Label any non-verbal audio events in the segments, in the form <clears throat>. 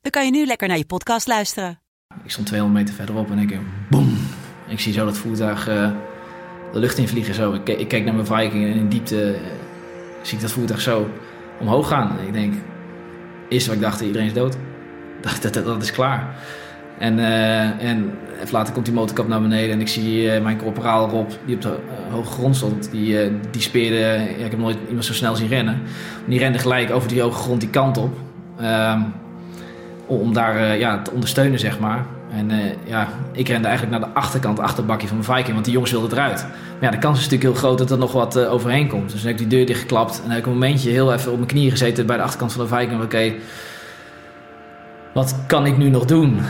dan kan je nu lekker naar je podcast luisteren. Ik stond 200 meter verderop en ik boem. Ik zie zo dat voertuig uh, de lucht in vliegen zo. Ik, ik kijk naar mijn Viking en in diepte uh, zie ik dat voertuig zo omhoog gaan. Ik denk, eerst wat ik dacht, iedereen is dood. <laughs> Dat, dat, dat, is klaar. En, en even later komt die motorkap naar beneden en ik zie mijn corporaal Rob, die op de hoge grond stond, die, die speerde, ja, ik heb nooit iemand zo snel zien rennen. Die rende gelijk over die hoge grond die kant op, um, om daar ja, te ondersteunen, zeg maar. En ja, ik rende eigenlijk naar de achterkant, achterbakje van mijn Viking, want die jongens wilden eruit. Maar ja, de kans is natuurlijk heel groot dat er nog wat overheen komt. Dus dan heb ik die deur dichtgeklapt en heb ik een momentje heel even op mijn knieën gezeten bij de achterkant van de Viking. Oké, wat kan ik nu nog doen?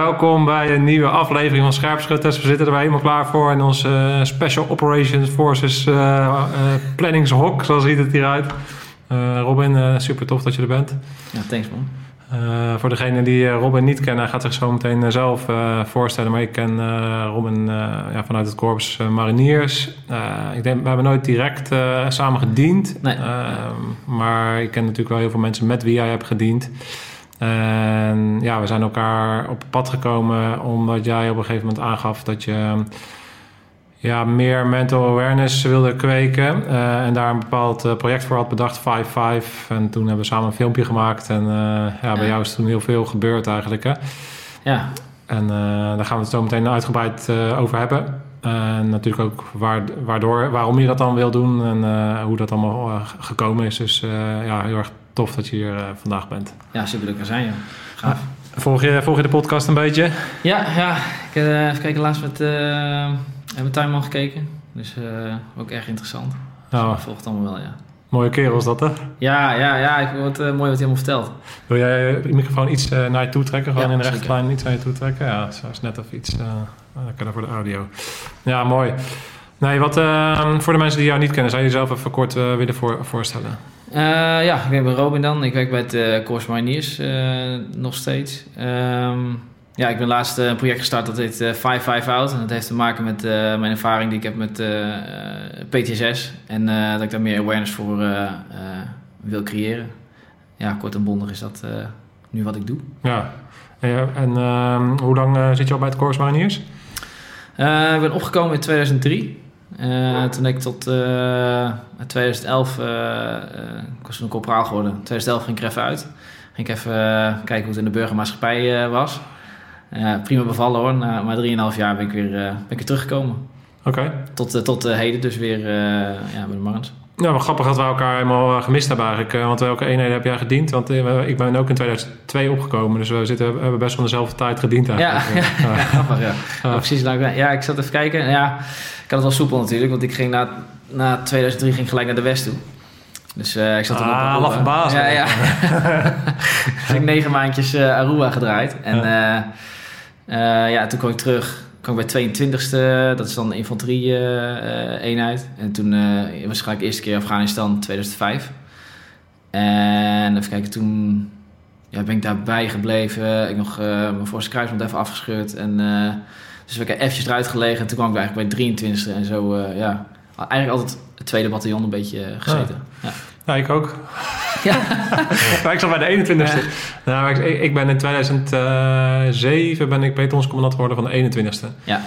Welkom bij een nieuwe aflevering van Scherpschutters. We zitten er weer helemaal klaar voor in onze uh, Special Operations Forces uh, uh, planningshok, zoals ziet het hieruit. Robin, super tof dat je er bent. Ja, thanks man. voor degenen die Robin niet kennen, hij gaat zich zo meteen zelf voorstellen. Maar ik ken Robin ja, vanuit het Korps Mariniers. ik denk, we hebben nooit direct samen gediend. Nee. maar ik ken natuurlijk wel heel veel mensen met wie jij hebt gediend. En ja, we zijn elkaar op pad gekomen omdat jij op een gegeven moment aangaf dat je ja, meer mental awareness wilde kweken. Uh, en daar een bepaald uh, project voor had bedacht, 5-5. En toen hebben we samen een filmpje gemaakt. En uh, ja, bij jou is toen heel veel gebeurd eigenlijk. Hè? Ja. En daar gaan we het zo meteen uitgebreid over hebben. En natuurlijk ook waar, waardoor, waarom je dat dan wil doen en hoe dat allemaal gekomen is. Dus ja, heel erg tof dat je hier uh, vandaag bent. Ja, super leuk zijn, joh. Gaaf. Volg je, volg je de podcast een beetje? Ja, ja. ik heb uh, even kijken, laatst met, uh, met Tuinman gekeken. Dus ook erg interessant. Dus oh. ik volg het allemaal wel, ja. Mooie kerel is dat, hè? Ja, ja, ja. Ik vond het mooi wat hij allemaal vertelt. Wil jij je microfoon iets naar je toe trekken? Gewoon ja, in de rechte lijn iets naar je toe trekken? Ja, zo is net of iets. lekker voor de audio. Ja, mooi. Nee, wat, voor de mensen die jou niet kennen, zou je jezelf even kort willen voor, voorstellen? Uh, ja, ik ben Robin dan. Ik werk bij het uh, Corps Mariniers uh, nog steeds. Um, ja, ik ben laatst een project gestart dat heet 5-5 Out. En dat heeft te maken met mijn ervaring die ik heb met PTSS. En dat ik daar meer awareness voor wil creëren. Ja, kort en bondig is dat nu wat ik doe. Ja, en, en hoe lang zit je al bij het Corps Mariniers? ik ben opgekomen in 2003. Uh, toen ik tot uh, 2011, uh, ik was toen een corporaal geworden. 2011 ging ik er even uit. Ging ik even kijken hoe het in de burgermaatschappij was. prima bevallen hoor. Na maar 3,5 jaar ben ik weer, ben ik weer teruggekomen. Oké. Okay. Tot, tot heden dus weer ja, bij de Marns. Ja, maar grappig dat we elkaar helemaal gemist hebben eigenlijk. Want welke eenheden heb jij gediend? Want ik ben ook in 2002 opgekomen. Dus we, zitten, we hebben best van dezelfde tijd gediend eigenlijk. <laughs> Ja, ja, ja. grappig ja. precies. Ja, ik zat even kijken. Ja, ik had het wel soepel natuurlijk, want ik ging na, na 2003 ging gelijk naar de West toe. Dus uh, ik zat ah, op Aruba. baas. Ja, ja. <laughs> dus ik negen maandjes uh, Aruba gedraaid. En ja. Uh, ja, toen kwam ik terug. kwam ik bij 22e, dat is dan een infanterie-eenheid. en toen was ik eerste keer Afghanistan 2005. En even kijken, toen ja, ben ik daarbij gebleven. Ik nog mijn voorste kruisband even afgescheurd. En dus we hebben eventjes eruit gelegen. En toen kwam ik eigenlijk bij 23 e en zo, uh, ja. Eigenlijk altijd het tweede bataljon een beetje uh, gezeten. Ja. ja. ik ook. <laughs> maar <laughs> ik zat bij de 21ste. Nou, ik, ik ben in 2007 ben ik pelotonscommandant geworden van de 21ste. Ja.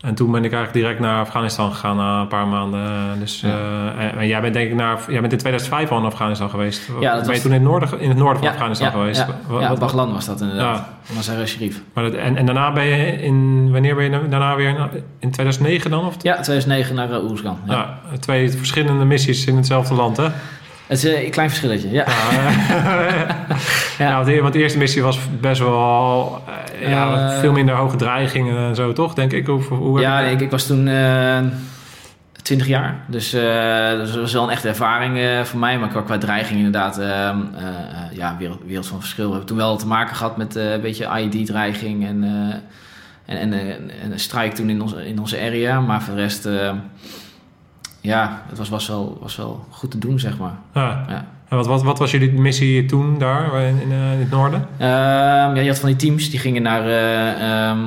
En toen ben ik eigenlijk direct naar Afghanistan gegaan na een paar maanden. Dus, Ja. eh, en, en jij bent denk ik naar, jij bent in 2005 al in Afghanistan geweest. Ja, dat ben je was- toen in het noorden, in het noorden van Ja, Afghanistan ja, geweest? Ja, ja was dat inderdaad. Ja. Mazar Sharif. maar dat- en, en daarna ben je in, wanneer ben je daarna weer, in- in 2009 dan? Of, Ja, 2009 naar uh, ja. twee verschillende missies in hetzelfde land, hè? Het is eh, een klein verschilletje, ja. <laughs> Ja, want, de, want de eerste missie was best wel eh, ja, Eh, veel minder hoge dreigingen en zo, toch? Denk ik. Hoe, hoe Ja, ik, ik was toen eh 20 jaar. Dus dus dat was wel een echte ervaring voor mij. Maar qua, qua dreiging inderdaad, ja, wereld, wereld van verschil. We hebben toen wel te maken gehad met een beetje IED-dreiging en, eh, en, en, eh, en een strijk toen in, onze in onze area. Maar voor de rest, ja, het was, was, wel, was wel goed te doen, zeg maar. Ja. Ja. En wat, wat, wat was jullie missie toen daar in, in, eh, in het noorden? Ehm, ja, je had van die teams die gingen naar, eh, ehm,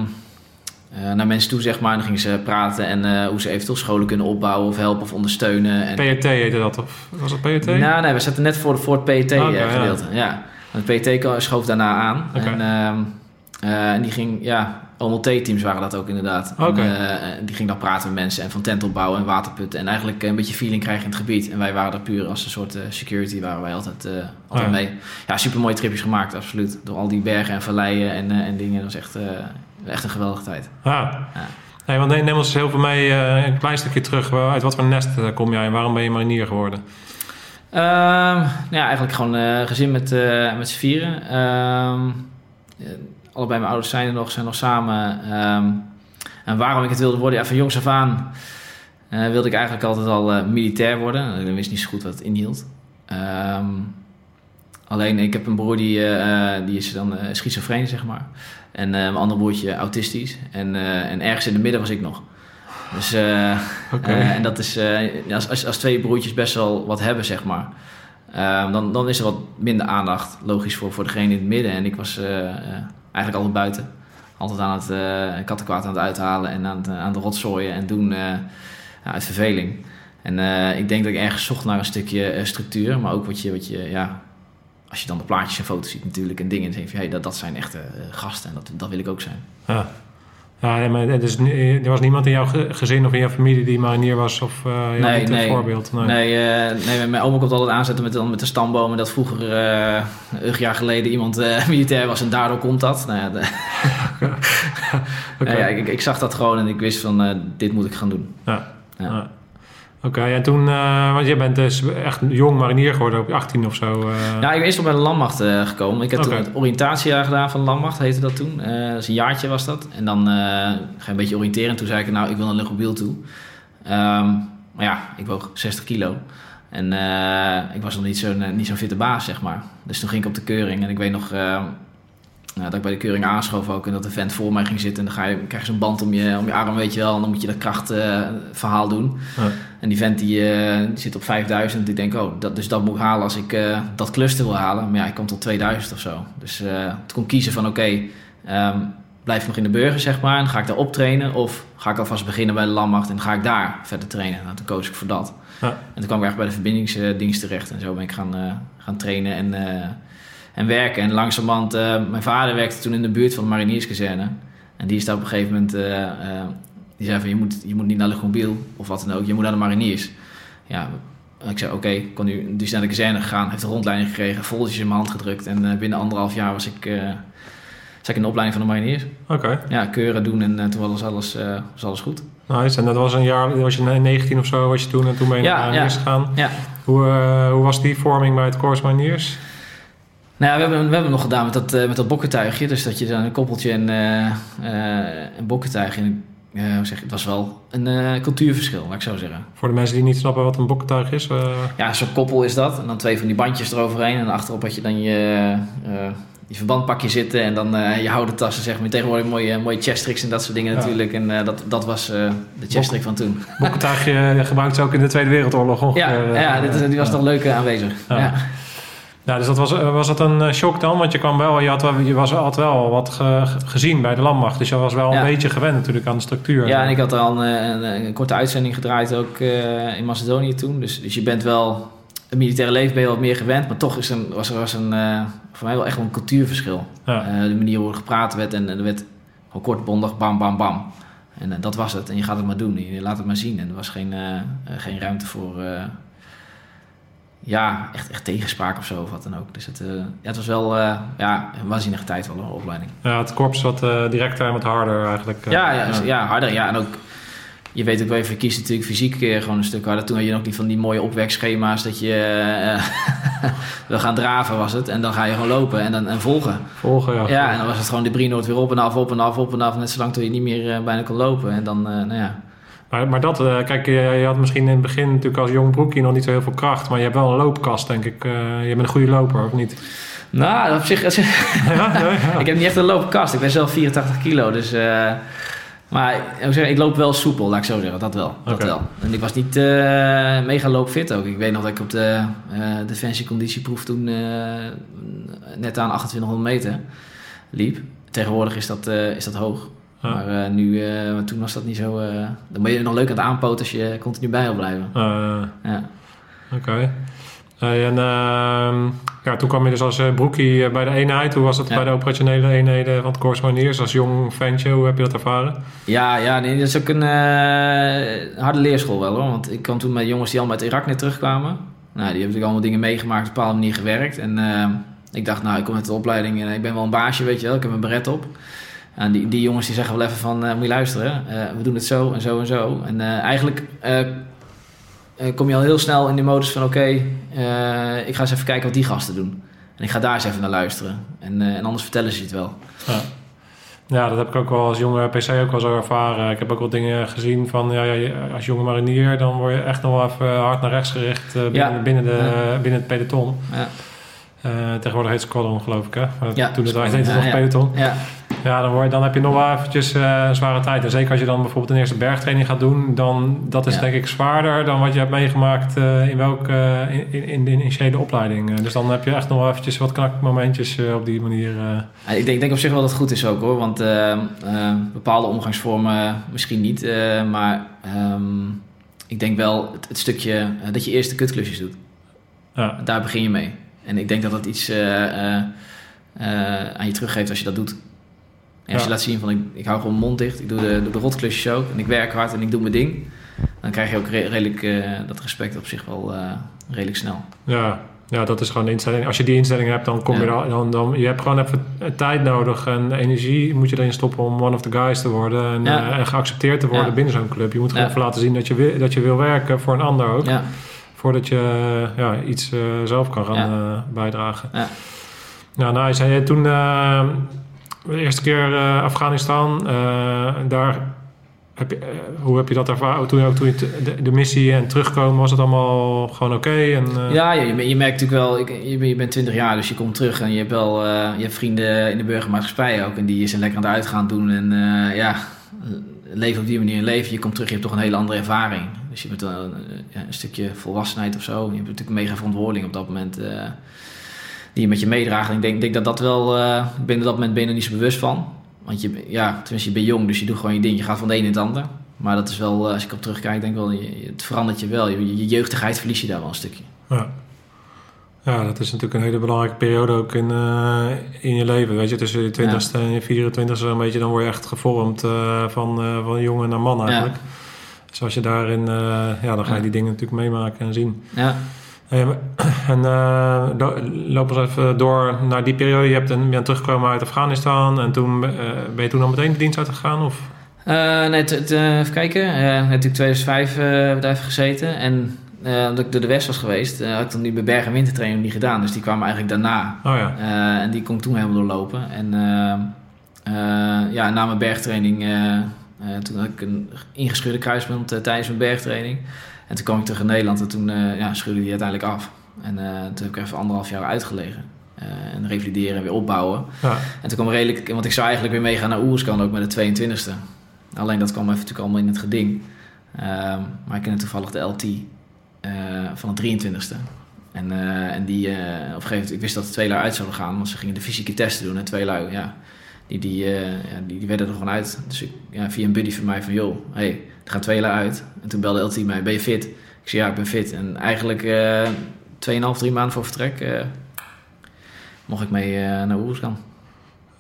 eh, naar mensen toe, zeg maar. En dan gingen ze praten en hoe ze eventueel scholen kunnen opbouwen of helpen of ondersteunen. En, PRT heette dat, of was dat PRT? Nou, nee, we zaten net voor, voor het PET-gedeelte. ja. Want Het PET schoof daarna aan. En, ehm, eh, en die ging, ja, OMLT-teams waren dat ook inderdaad. En, eh, die ging dan praten met mensen en van tent opbouwen en waterputten. En eigenlijk een beetje feeling krijgen in het gebied. En wij waren er puur als een soort eh, security, waren wij altijd, eh, altijd Ja. mee. Ja, super mooie tripjes gemaakt, absoluut. Door al die bergen en valleien en, en dingen. Dat was echt, echt een geweldige tijd. Ja. Ja. Nee, want neem ons heel veel mee, eh, een klein stukje terug. Uit wat voor nest kom jij en waarom ben je marinier geworden? Ehm, nou ja, eigenlijk gewoon gezin met, met z'n vieren. Ehm, eh, allebei mijn ouders zijn er nog, zijn nog samen. Ehm, en waarom ik het wilde worden? Ja, van jongs af aan eh, wilde ik eigenlijk altijd al eh, militair worden. Ik wist niet zo goed wat het inhield. Ehm, alleen, ik heb een broer die, eh, die is dan schizofreen, zeg maar. En mijn andere broertje autistisch. En, en ergens in het midden was ik nog. Dus... eh, eh, en dat is, als, als, als twee broertjes best wel wat hebben, zeg maar. eh, dan, dan is er wat minder aandacht, logisch, voor, voor degene in het midden. En ik was eh, eigenlijk altijd buiten. Altijd aan het eh kattenkwaad aan het uithalen en aan, eh, aan de rotzooien en doen eh, uit verveling. En ik denk dat ik ergens zocht naar een stukje structuur, maar ook wat je, wat je, ja, als je dan de plaatjes en foto's ziet natuurlijk en dingen, dan denk je, hey, dat, dat zijn echte gasten en dat, dat wil ik ook zijn. Ja, nee, maar het is, er was niemand in jouw ge- gezin of in jouw familie die marinier was? Of had Nee, niet nee. een voorbeeld? Nee. Nee, eh, nee, mijn oma komt altijd aanzetten met, met de stambomen. Dat vroeger, eh een jaar geleden, iemand <laughs> militair was en daardoor komt dat. Nou ja, de-. <laughs> <laughs> Nou ja, ik, ik zag dat gewoon en ik wist van, dit moet ik gaan doen. Ja. Ja. Oké, en toen, eh, want je bent dus echt jong marinier geworden, op 18 of zo. eh. Ja, ik ben eerst nog bij de landmacht eh, gekomen. Ik heb toen het oriëntatiejaar gedaan van de landmacht, heette dat toen. Dat is een jaartje was dat. En dan ga je een beetje oriënteren. En toen zei ik, nou, ik wil naar luchtmobiel toe. Ehm, maar ja, ik woog 60 kilo. En ik was nog niet zo'n niet zo'n fitte baas, zeg maar. Dus toen ging ik op de keuring. En ik weet nog nou, dat ik bij de keuring aanschoof ook. En dat de vent voor mij ging zitten. En dan ga je, krijg je zo'n band om je, om je arm, weet je wel. En dan moet je dat krachtverhaal doen. Ja. En die vent die, eh, die zit op 5000. Ik denk, oh, dat, dus dat moet ik halen als ik eh, dat cluster wil halen. Maar ja, ik kom tot 2000 of zo. Dus eh toen kon kiezen van, oké, ehm, blijf ik nog in de burger, zeg maar. En ga ik daar optrainen. Of ga ik alvast beginnen bij de landmacht en ga ik daar verder trainen. Nou, toen koos ik voor dat. Ja. En toen kwam ik echt bij de verbindingsdienst terecht. En zo ben ik gaan, eh, gaan trainen en, eh, en werken. En langzamerhand, eh mijn vader werkte toen in de buurt van de marinierskazerne. En die is daar op een gegeven moment... eh, eh, die zei van, je moet, je moet niet naar luchtmobiel of wat dan ook. Je moet naar de mariniers. Ja, ik zei, oké, kon nu dus naar de kazerne gegaan. Heeft een rondleiding gekregen, foldertjes in mijn hand gedrukt. En binnen anderhalf jaar was ik, zat ik in de opleiding van de mariniers. Oké, Ja, keuren doen en toen was alles, was alles goed. nice. En dat was een jaar, was je 19 of zo was je toen en toen ben je Ja, naar mariniers ja. gegaan. Ja. Hoe, hoe was die vorming bij het Corps Mariniers? Nou ja, we hebben, we hebben nog gedaan met dat, eh, met dat bokkentuigje. Dus dat je dan een koppeltje en eh, eh, een bokkentuigje... En, eh, hoe zeg het was wel een cultuurverschil, laat ik zo zeggen. Voor de mensen die niet snappen wat een bokkentuig is. Ja, zo'n koppel is dat. En dan twee van die bandjes eroverheen. En achterop had je dan je, je verbandpakje zitten. En dan je houden tassen, zeg maar. Tegenwoordig mooie, mooie chesttricks en dat soort dingen Ja. natuurlijk. En dat, dat was de chesttrick van toen. bokkentuigje gebruikt ze ook in de Tweede Wereldoorlog Ja, ongeveer. ja dit, die was nog leuk aanwezig. Ja. Ja. Dus dat was, eh, was dat een eh, shock dan? Want je, kwam wel, je, had wel, je was, had wel wat ge- ge- gezien bij de landmacht. Dus je was wel een beetje gewend natuurlijk aan de structuur. Ja, en ik had al een, een, een korte uitzending gedraaid ook eh, in Macedonië toen. Dus, dus je bent wel het militaire leven ben je wat meer gewend, maar toch is een, was er was een, eh, voor mij wel echt wel een cultuurverschil. Ja. Eh, de manier hoe er gepraat werd en, en er werd gewoon kort, bondig, bam, bam, bam. En eh, dat was het. En je gaat het maar doen. Je laat het maar zien. En er was geen, eh, eh, geen ruimte voor... ja, echt, echt tegenspraak of zo of wat dan ook. Dus het, eh, ja, het was wel eh, ja, een waanzinnige tijd wel, een opleiding. Ja, het korps wat eh, directer en wat harder eigenlijk. Ja, ja, ja. harder. Ja, en ook, je weet ook wel, je kiest natuurlijk fysiek gewoon een stuk harder. Toen had je nog niet van die mooie opwekschema's dat je <laughs> wil gaan draven was het. En dan ga je gewoon lopen en, dan, en volgen. Volgen, ja. Ja, en dan was het gewoon de Brienoord weer op en af, op en af, op en af. Net zolang tot je niet meer bijna kon lopen. En dan, nou ja. Maar, maar dat, eh, kijk, je, je had misschien in het begin natuurlijk als jong broekje nog niet zo heel veel kracht. Maar je hebt wel een loopkast, denk ik. Eh, je bent een goede loper, of niet? Nou, op zich, <laughs> ja, ja, ja. ik heb niet echt een loopkast. Ik ben zelf 84 kilo, dus... eh, maar ik, ik loop wel soepel, laat ik zo zeggen. Dat wel. Dat wel. En ik was niet mega loopfit ook. Ik weet nog dat ik op de eh defensieconditieproef toen net aan 2800 meter liep. Tegenwoordig is dat, is dat hoog. Ja. Maar, eh, nu, eh, maar toen was dat niet zo... eh, dan ben je nog leuk aan het aanpoten als je continu bij wil blijven. Ja. Oké. En ehm, ja, toen kwam je dus als broekie bij de eenheid. Hoe was dat Ja. bij de operationele eenheden van het Corps Mariniers? Als jong ventje, hoe heb je dat ervaren? Ja, ja nee, dat is ook een harde leerschool wel hoor. Want ik kwam toen met jongens die allemaal uit Irak net terugkwamen. Nou, die hebben natuurlijk allemaal dingen meegemaakt, op een bepaalde manier gewerkt. En eh, ik dacht, nou, ik kom uit de opleiding en ik ben wel een baasje, weet je wel. Ik heb een beret op. En die, die jongens die zeggen wel even van, eh, moet je luisteren, eh, we doen het zo en zo en zo. En eh, eigenlijk kom je al heel snel in de modus van, oké, ik ga eens even kijken wat die gasten doen. En ik ga daar eens even naar luisteren. En, en anders vertellen ze het wel. Ja. Ja, dat heb ik ook wel als jonge PC ook wel zo ervaren. Ik heb ook wel dingen gezien van, ja, ja, als jonge marinier, dan word je echt nog wel even hard naar rechts gericht binnen, Ja. binnen, de, binnen het peloton. Ja. Eh, tegenwoordig heet het squadron, geloof ik, hè? Ja, toen het heette het nog peloton. Ja, Ja, dan, word dan heb je nog wel eventjes een zware tijd. En zeker als je dan bijvoorbeeld een eerste bergtraining gaat doen, dan dat is Ja. denk ik zwaarder dan wat je hebt meegemaakt eh, in welke eh, in, in, in de initiële opleiding. Dus dan heb je echt nog wel eventjes wat knakmomentjes op die manier. Ja, Ik denk, ik denk op zich wel dat het goed is ook hoor. Want eh, eh, bepaalde omgangsvormen misschien niet. maar ehm, ik denk wel het, het stukje dat je eerst de kutklusjes doet. ja. Daar begin je mee. En ik denk dat dat iets eh, eh, eh, aan je teruggeeft als je dat doet. En als Ja. je laat zien van ik, ik hou gewoon mijn mond dicht. Ik doe de, doe de rotklusjes ook. En ik werk hard en ik doe mijn ding. Dan krijg je ook re- redelijk dat respect op zich wel redelijk snel. Ja, ja, dat is gewoon de instelling. Als je die instelling hebt, dan kom je dan, dan je hebt gewoon even tijd nodig en energie moet je erin stoppen om one of the guys te worden en, Ja. en geaccepteerd te worden binnen zo'n club. Je moet gewoon even laten zien dat je, wil, dat je wil werken voor een ander ook, Ja, voordat je eh, ja, iets eh, zelf kan gaan eh, bijdragen. Ja. Nou, nou, zei je toen eh, de eerste keer eh, Afghanistan, eh, daar heb je, eh, hoe heb je dat ervaren? Toen, ook toen je de, de missie en terugkomen, was het allemaal gewoon oké? en eh, Ja, je, je merkt natuurlijk wel, ik, je, bent- je bent 20 jaar, dus je komt terug en je hebt wel eh, je hebt vrienden in de burgermaatschappij ook. En die zijn lekker aan het uitgaan doen. En eh, ja, leven op die manier een leven. Je komt terug, je hebt toch een hele andere ervaring. Dus je bent wel een, ja, een stukje volwassenheid of zo. Je hebt natuurlijk een mega verantwoording op dat moment eh, die je met je meedraagt. En ik denk, denk dat dat wel, eh binnen dat moment ben je er niet zo bewust van. Want je, ja, tenminste, je bent jong, dus je doet gewoon je ding. Je gaat van de een in het ander. Maar dat is wel, eh, als ik op terugkijk, denk ik wel, het verandert je wel. Je, je jeugdigheid verlies je daar wel een stukje. Ja. ja, dat is natuurlijk een hele belangrijke periode ook in, eh, in je leven. Weet je, tussen je 20ste en je 24ste, een beetje, dan word je echt gevormd eh, van, eh, van jongen naar man eigenlijk. Dus als je daarin, eh, ja, dan ga je die dingen natuurlijk meemaken en zien. Ja, Eh, <clears throat> En eh, lo- loop eens even door naar die periode. Je hebt een, bent teruggekomen uit Afghanistan en toen eh, ben je toen al meteen de dienst uitgegaan? Of? Nee, even kijken. Eh, net in 2005 eh bedrijf gezeten. En omdat ik door de West was geweest, had ik dan die bij Bergen wintertraining niet gedaan. Dus die kwamen eigenlijk daarna. Oh ja. En die kon ik toen helemaal doorlopen. En ja, na mijn bergtraining, eh, toen had ik een ingescheurde kruisband eh, tijdens mijn bergtraining. En toen kwam ik terug in Nederland en toen eh, ja, scheurde die uiteindelijk af. En toen heb ik even anderhalf jaar uitgelegen. En revalideren en weer opbouwen. ja. En toen kwam redelijk, want ik zou eigenlijk weer meegaan naar Oerskan ook met de 22e. Alleen dat kwam even natuurlijk allemaal in het geding. Ehm, maar ik kende toevallig de LT van de 23e. En, en die, eh, op een gegeven moment, ik wist dat de twee lui uit zouden gaan, want ze gingen de fysieke testen doen. En twee lui, ja, die, die, eh, ja, die, die werden er gewoon uit. Dus ik, ja, via een buddy van mij van, joh, hey, er gaan twee uit. En toen belde LT mij, ben je fit? Ik zei, ja, ik ben fit. En eigenlijk, eh, 2,5, 3 maanden voor vertrek eh, mocht ik mee eh, naar Oeruzkan.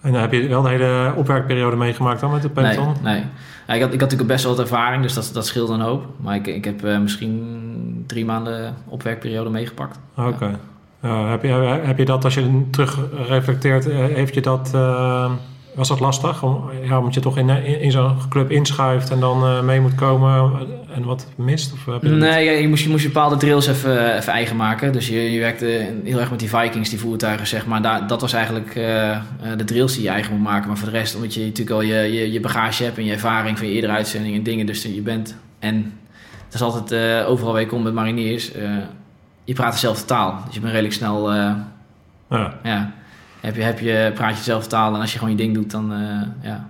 En dan heb je wel een hele opwerkperiode meegemaakt dan met de Nee, peloton? nee. Ja, ik, had, ik had natuurlijk best wel wat ervaring, dus dat, dat scheelde een hoop. Maar ik, ik heb misschien drie maanden opwerkperiode meegepakt. Oké. Ja, heb, je, heb je dat, als je terug reflecteert, heeft je dat, was dat lastig? Om, ja, omdat je toch in, in, in zo'n club inschuift en dan eh, mee moet komen en wat mist? Of heb je dat niet? Nee, ja, je moest, je moest bepaalde drills even, even eigen maken. Dus je, je werkte heel erg met die Vikings, die voertuigen, zeg maar. Daar, dat was eigenlijk eh, eh, de drills die je eigen moet maken. Maar voor de rest, omdat je natuurlijk al je, je, je bagage hebt en je ervaring van je eerdere uitzendingen en dingen. Dus je bent, en het is altijd overal waar je komt met mariniers, je praat dezelfde taal. Dus je bent redelijk snel, Ja. ja, heb je, heb je, praat je dezelfde taal. En als je gewoon je ding doet, dan, eh, ja.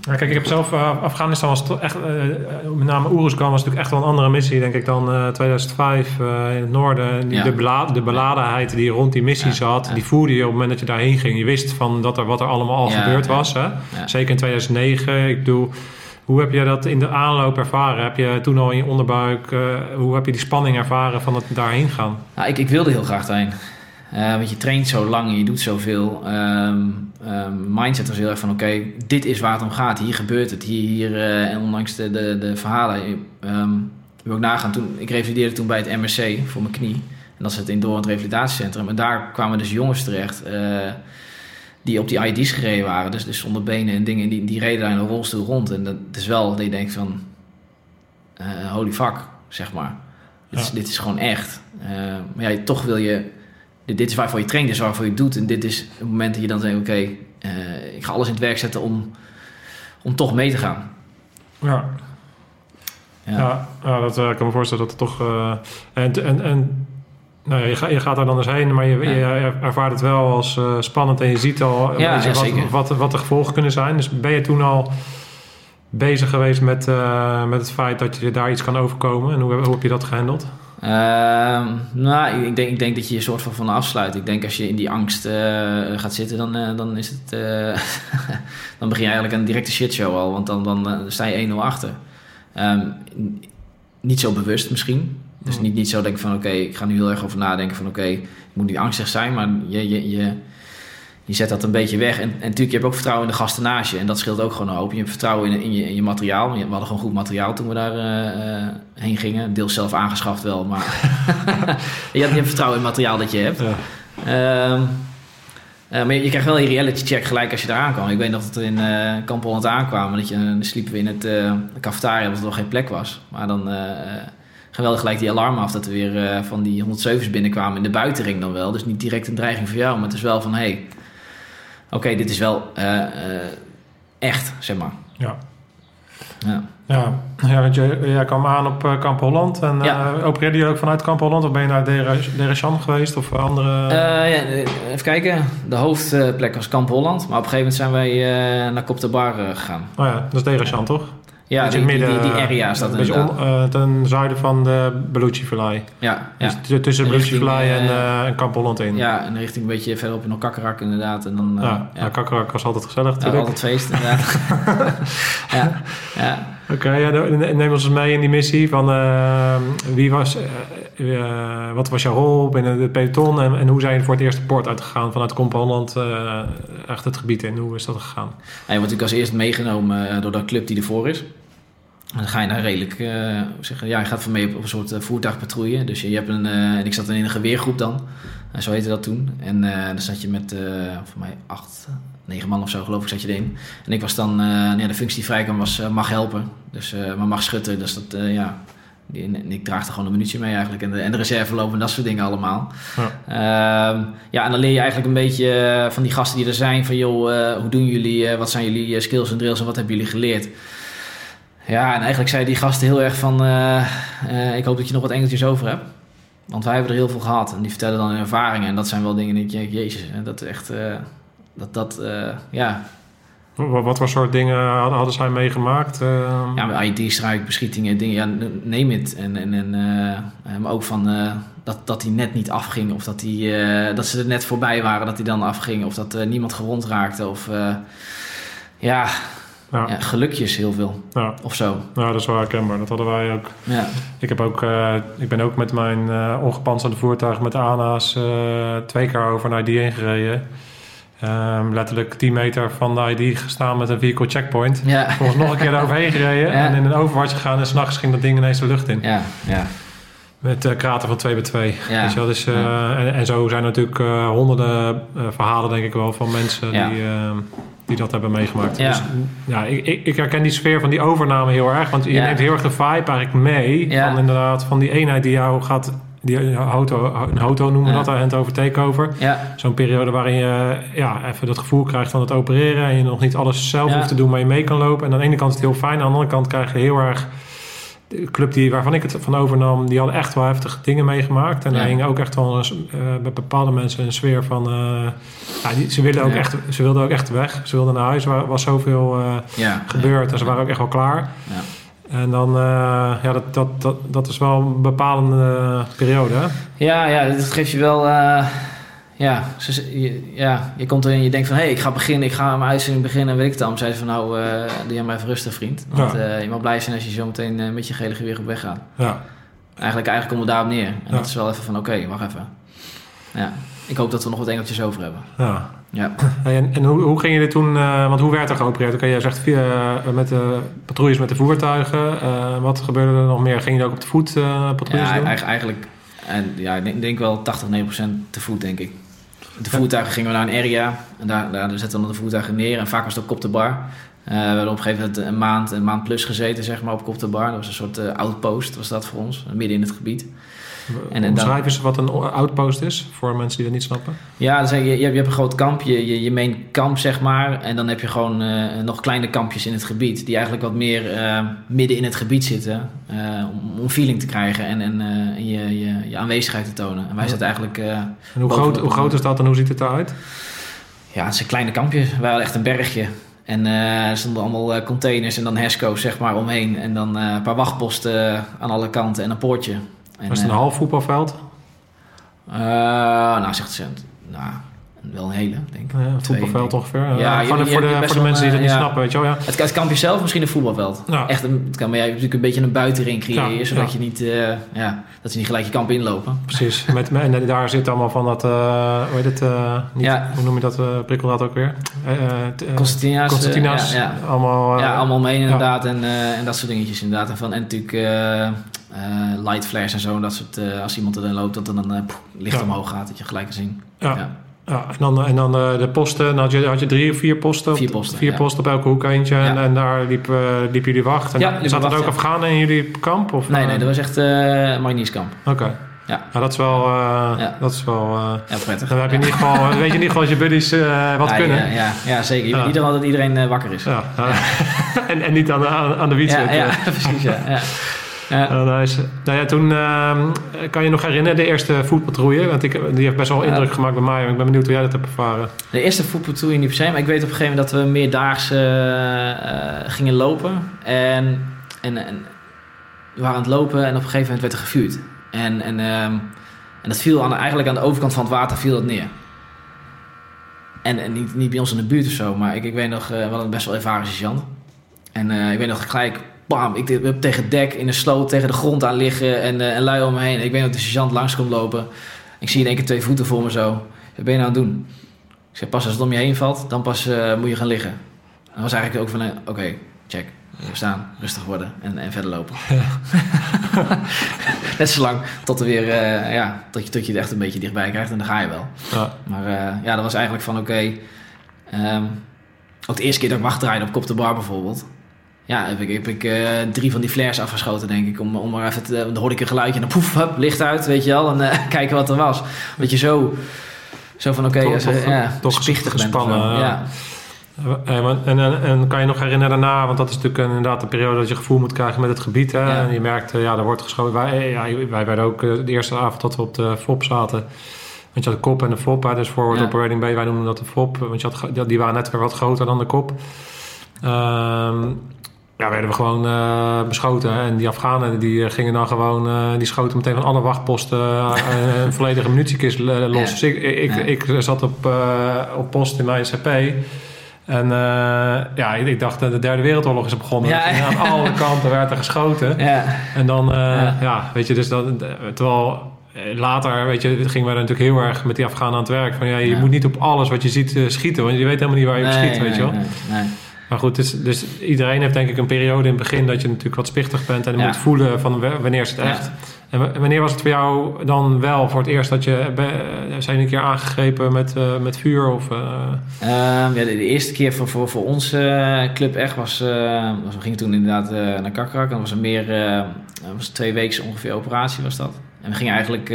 Ja, kijk, ik heb zelf eh, Afghanistan was toch echt, eh, met name Oeruzkan was natuurlijk echt wel een andere missie, denk ik, dan eh, 2005 eh, in het noorden. Die, Ja. de, bela- de beladenheid die rond die missie Ja, zat, ja. die voerde je op het moment dat je daarheen ging. Je wist van dat er, wat er allemaal al gebeurd was. Hè? Zeker in 2009. Ik bedoel, hoe heb je dat in de aanloop ervaren? Heb je toen al in je onderbuik, hoe heb je die spanning ervaren van het daarheen gaan? Nou, ik, ik wilde heel graag daarheen. Eh, want je traint zo lang en je doet zoveel. Ehm, mindset was heel erg van: oké, dit is waar het om gaat. Hier gebeurt het. Hier, hier eh, en ondanks de, de, de verhalen. ehm wil ik nagaan. Toen, ik revalideerde toen bij het MRC voor mijn knie. En dat is het Indorend Revalidatiecentrum. En daar kwamen dus jongens terecht. die op die ID's gereden waren. Dus, dus zonder benen en dingen. Die, die reden daar in een rolstoel rond. En dat is wel dat je denkt van... holy fuck, zeg maar. Dit, is, dit is gewoon echt. Maar ja, toch wil je... Dit, is waarvoor je traint, dit is waarvoor je het doet. En dit is het moment dat je dan zegt... Oké, eh, ik ga alles in het werk zetten om, om toch mee te gaan. Ja, Ja. Ja, ja, dat eh, ik kan me voorstellen dat het toch. eh, en en, en nou ja, je, ga- je gaat daar dan eens heen, maar je, Ja. je ervaart het wel als spannend en je ziet al Ja, wat, wat, wat de gevolgen kunnen zijn. Dus ben je toen al bezig geweest met, met het feit dat je daar iets kan overkomen? En hoe, hoe heb je dat gehandeld? Ehm, nou, ik denk, ik denk dat je je soort van van afsluit. Ik denk als je in die angst eh, gaat zitten, dan, eh, dan is het. eh, <laughs> dan begin je eigenlijk een directe shitshow al, want dan, dan sta je 1-0 achter. Ehm, niet zo bewust misschien. Dus Hmm. niet, niet zo denken van oké, ik ga nu heel erg over nadenken van oké, ik moet niet angstig zijn, maar je, je, je, je zet dat een beetje weg. En, en natuurlijk, je hebt ook vertrouwen in de gasten naast je. En dat scheelt ook gewoon een hoop. Je hebt vertrouwen in, in, je, in je materiaal. We hadden gewoon goed materiaal toen we daar eh, heen gingen. Deels zelf aangeschaft wel, maar <laughs> je, hebt, je hebt vertrouwen in het materiaal dat je hebt. Ja. Ehm, eh, maar je, je krijgt wel een reality check gelijk als je daar aankwam. Ik weet dat we in eh Kamp Holland aankwamen. Dat je, dan sliepen we in het de cafetaria, omdat er nog geen plek was. Maar dan wel gelijk die alarm af dat we weer van die 107's binnenkwamen. In de buitenring dan wel. Dus niet direct een dreiging voor jou. Maar het is wel van, hé, hey, oké, dit is wel eh, eh, echt, zeg maar. Ja. Ja. Ja, ja want jij kwam aan op eh, Kamp Holland. En Ja. opereerde je ook vanuit Kamp Holland? Of ben je naar Derecham geweest? Of andere... Ja, even kijken. De hoofdplek was Kamp Holland. Maar op een gegeven moment zijn wij naar Kop de Bar gegaan. oh ja, dat is Derecham, toch? Ja, die, midden- die, die area dat Een on- eh, ten zuiden van de Belucci-vallei. Ja, ja. Dus tussen En Belucci Vallei en, eh, eh, en Kamp Holland in. ja, en richting een beetje verderop in Kakkerak inderdaad. En dan, eh, ja, ja, ja. Kakkerak was altijd gezellig Ja, natuurlijk. altijd feest <laughs> inderdaad. <laughs> ja, ja. Oké, ja, ne- ne- neem ons mee in die missie. Van, eh, wie was, eh, eh, wat was jouw rol binnen het peloton? En, en hoe zijn je voor het eerste port uitgegaan vanuit Kamp Holland eh, echt het gebied in? Hoe is dat gegaan? En je wordt natuurlijk als eerst meegenomen eh, door de club die ervoor is. Dan ga je daar redelijk, eh, hoe zeggen, ja, je gaat van mee op, op een soort eh, voertuigpatrouille. Dus je, je hebt een, eh, en ik zat dan in een geweergroep dan, zo heette dat toen. En eh dan zat je met, eh voor mij, acht, negen man of zo geloof ik, zat je erin. En ik was dan, eh, ja, de functie die vrijkwam was eh, mag helpen. Dus, eh, maar mag schutten, dus dat, eh, ja... En ik draagde gewoon een minuutje mee eigenlijk. En de, en de reserve lopen en dat soort dingen allemaal. Ja. Ehm, ja, en dan leer je eigenlijk een beetje eh, van die gasten die er zijn. Van joh, eh, hoe doen jullie? eh, wat zijn jullie eh, skills en drills en wat hebben jullie geleerd? Ja, en eigenlijk zeiden die gasten heel erg van... eh, eh, ik hoop dat je nog wat engeltjes over hebt. Want wij hebben er heel veel gehad. En die vertellen dan hun ervaringen. En dat zijn wel dingen die ik denk, jezus, dat echt... eh, dat, dat, ja, Wat, wat voor soort dingen hadden, hadden zij meegemaakt? Eh, Ja, met ID-strijk, beschietingen, dingen, ja, neem het. En, en, en, maar ook van dat, dat hij net niet afging, of dat, die, dat ze er net voorbij waren dat hij dan afging, of dat niemand gewond raakte. Of, ja, Ja. ja, gelukjes heel veel. Ja. Of zo. Nou, dat is wel herkenbaar. Dat hadden wij ook. Ja, Ik, heb ook, eh, ik ben ook met mijn ongepantserde voertuig met ANA's eh, twee keer over naar ID heen gereden. Ehm, letterlijk 10 meter van de ID gestaan met een vehicle checkpoint. ja, Vervolgens nog een keer eroverheen gereden Ja. en in een overwaarts gegaan. En s'nachts ging dat ding ineens de lucht in. ja, ja. Met eh kraten van 2 bij 2. Ja. Weet je wel? Dus, Ja. en, en zo zijn natuurlijk honderden verhalen, denk ik wel, van mensen Ja. die, eh, die dat hebben meegemaakt. Ja. Dus ja, ik, ik, ik herken die sfeer van die overname heel erg. Want je Ja. neemt heel erg de vibe eigenlijk mee. Ja. Van inderdaad, van die eenheid die jou gaat... Die auto, een auto noemen we dat, hand over takeover. ja. Zo'n periode waarin je ja, even dat gevoel krijgt van het opereren. En je nog niet alles zelf hoeft te doen, maar je mee kan lopen. En aan de ene kant is het heel fijn. Aan de andere kant krijg je heel erg... De club die, waarvan ik het van overnam, die hadden echt wel heftige dingen meegemaakt. En Ja. er hing ook echt wel een, eh, bij bepaalde mensen een sfeer van... eh, ja, die, ze, wilden ook Ja. echt, ze wilden ook echt weg. Ze wilden naar huis. Er wa- was zoveel eh, gebeurd en ze waren ook echt wel klaar. Ja. En dan, ja, dat, dat, dat, dat is wel een bepalende periode. Hè? Ja, ja, dat geeft je wel. Ja, ze, je, ja, je komt erin en je denkt van hé, hey, ik ga beginnen, ik ga mijn uitzending beginnen. Weet ik het dan. Zei ze van nou, eh doe jij maar even rustig, vriend. Want Ja. eh, je mag blij zijn als je zo meteen eh, met je gele geweer op weg gaat. Ja. Eigenlijk, eigenlijk komt het daarop neer. En Ja. dat is wel even van oké, wacht even. Ja, ik hoop dat we nog wat engeltjes over hebben. ja. Ja, <laughs> En, en hoe, hoe ging je dit toen, want hoe werd er geopereerd? Oké, jij zegt via, met de patrouilles met de voertuigen. Wat gebeurde er nog meer? Ging je ook op de voet patrouilles ja doen? eigenlijk, eigenlijk en, ja, ik denk, denk wel 80, 90 procent te voet, denk ik. De voertuigen gingen we naar een area en daar, daar zetten we de voertuigen neer. En vaak was het op de bar. Eh, we hebben op een gegeven moment een maand, een maand plus gezeten zeg maar, op Kop de Bar. Dat was een soort eh, outpost, was dat voor ons, midden in het gebied. En dan- Omschrijf eens wat een outpost is, voor mensen die dat niet snappen. Ja, dus je, je, hebt, je hebt een groot kamp, je, je, je main kamp zeg maar. En dan heb je gewoon eh, nog kleine kampjes in het gebied. Die eigenlijk wat meer eh, midden in het gebied zitten. eh, om, om feeling te krijgen en, en eh, je, je, je aanwezigheid te tonen. En wij zitten eigenlijk... eh, En hoe groot, hoe groot is dat en hoe ziet het eruit? Ja, het is een kleine kampje. Wij hadden echt een bergje. En eh, er stonden allemaal eh, containers en dan HESCO's zeg maar omheen. En dan eh, een paar wachtposten eh, aan alle kanten en een poortje. En, Was het een eh, half voetbalveld? eh, nou, zegt ze. Nou, wel een hele, denk ik. Ja, Twee, voetbalveld ongeveer. Ja, Ja, je- voor de, voor de, voor mensen die dat eh, niet ja. snappen, weet je wel. Ja. Het, het kampje zelf misschien een voetbalveld. Ja. Echt een, het kan, maar jij hebt natuurlijk een beetje een buitenring creëren, zodat je niet, eh, ja, dat ze niet gelijk je kamp inlopen. Precies. Met, en daar zit allemaal van dat, eh hoe heet het, eh, niet, hoe noem je dat, eh prikkeldraad ook weer? Eh, eh, eh, Constantina's. eh, Constantina's, allemaal... eh, ja, allemaal omheen inderdaad. En, eh, en dat soort dingetjes inderdaad. En, van, en natuurlijk eh, eh, light flares en zo. en Dat soort, eh, als iemand erin loopt, dat er dan eh, licht omhoog gaat. Dat je gelijk kan zien. Ja. Ja. En dan, en dan eh, de posten. Dan had je, had je drie of vier posten? Vier posten, Vier ja. posten op elke hoek eentje. En, Ja. en daar liep, eh, liep jullie wacht. En Ja, dan liepen zat er ook. Afghanen in jullie kamp? Of, Nee, eh, nee, dat was echt eh marinierskamp. Oké. Ja. Ja, dat is wel... eh, Ja. Dat is wel eh, Ja, prettig. dan heb je in ieder geval, weet je in ieder geval als je buddies eh, wat kunnen. Ja, ja, ja, zeker. Je weet niet dat iedereen eh, wakker is. Ja. <laughs> en, en niet aan de, aan, aan de wiets. ja, zitten. ja, <laughs> precies. Ja, <laughs> ja. Nice. Nou ja, toen ehm, kan je nog herinneren de eerste voetpatrouille. Want ik, die heeft best wel indruk gemaakt bij mij. Ik ben benieuwd hoe jij dat hebt ervaren. De eerste voetpatrouille niet per se, maar ik weet op een gegeven moment dat we meerdaags eh, eh, gingen lopen. En, en, en we waren aan het lopen en op een gegeven moment werd er gevuurd. En, en, ehm, en dat viel aan, eigenlijk aan de overkant van het water viel dat neer. En, en niet, niet bij ons in de buurt of zo, maar ik, ik weet nog, eh, we hadden best wel ervaren sergeant. En ik weet nog gelijk, bam, ik hebben tegen het dek in de sloot tegen de grond aan liggen en, eh, en lui om me heen. Ik weet dat de sergeant langs komt lopen. Ik zie in één keer twee voeten voor me zo. Wat ben je nou aan het doen? Ik zeg, pas als het om je heen valt, dan pas eh, moet je gaan liggen. Dat was eigenlijk ook van, eh, oké, check. We staan, rustig worden en, en verder lopen. <laughs> Net zo lang tot, er weer, ja, tot, je, tot je het echt een beetje dichtbij krijgt en dan ga je wel. Ja. Maar ja, dat was eigenlijk van, oké... ehm, ook de eerste keer dat ik wachtdraaide op Kop de Bar bijvoorbeeld... Ja, heb ik, heb ik eh, drie van die flares afgeschoten, denk ik. Om, om maar even te, dan hoorde ik een geluidje en dan poef, hup, licht uit, weet je wel. En eh, <laughs> kijken wat er was. Dat je zo, zo van, oké, als, toch- ja, toch spichtig gespannen, ja. ja. Eh, En, en, en kan je nog herinneren daarna, want dat is natuurlijk inderdaad de periode dat je gevoel moet krijgen met het gebied. Hè? Ja. En je merkt, ja, er wordt geschoten. Wij, ja, wij werden ook de eerste avond dat we op de FOP zaten. Want je had de kop en de FOP, hè, dus Forward Ja. Operating Bay, wij noemen dat de FOP. Want je had, die waren net weer wat groter dan de kop. Ehm, ja, werden we gewoon eh, beschoten. En die Afghanen die eh, gingen dan gewoon, eh, die schoten meteen van alle wachtposten eh, een volledige munitiekist los. Ja. Dus ik, ik, Ja. ik zat op, op post in mijn CP. En uh, ja, ik, ik, dacht dat de derde wereldoorlog is begonnen. Ja. Aan alle <laughs> kanten werd er geschoten. Ja. En dan, uh, Ja. weet je, dus dat, terwijl later, weet je, gingen we er natuurlijk heel erg met die Afghanen aan het werk. Van ja, je moet niet op alles wat je ziet schieten, want je weet helemaal niet waar je op schiet, weet je wel. nee. Maar goed, dus, dus iedereen heeft denk ik een periode in het begin dat je natuurlijk wat spichtig bent en je Ja. moet voelen van wanneer is het echt. En wanneer was het voor jou dan wel voor het eerst dat je be- zijn een keer aangegrepen met, eh, met vuur of... eh, Ehm, ja, de, de eerste keer voor, voor, voor eh, club echt was, eh, was... We gingen toen inderdaad eh, naar Kakrak. En dat was een meer... eh, was twee weken ongeveer operatie was dat. En we gingen eigenlijk...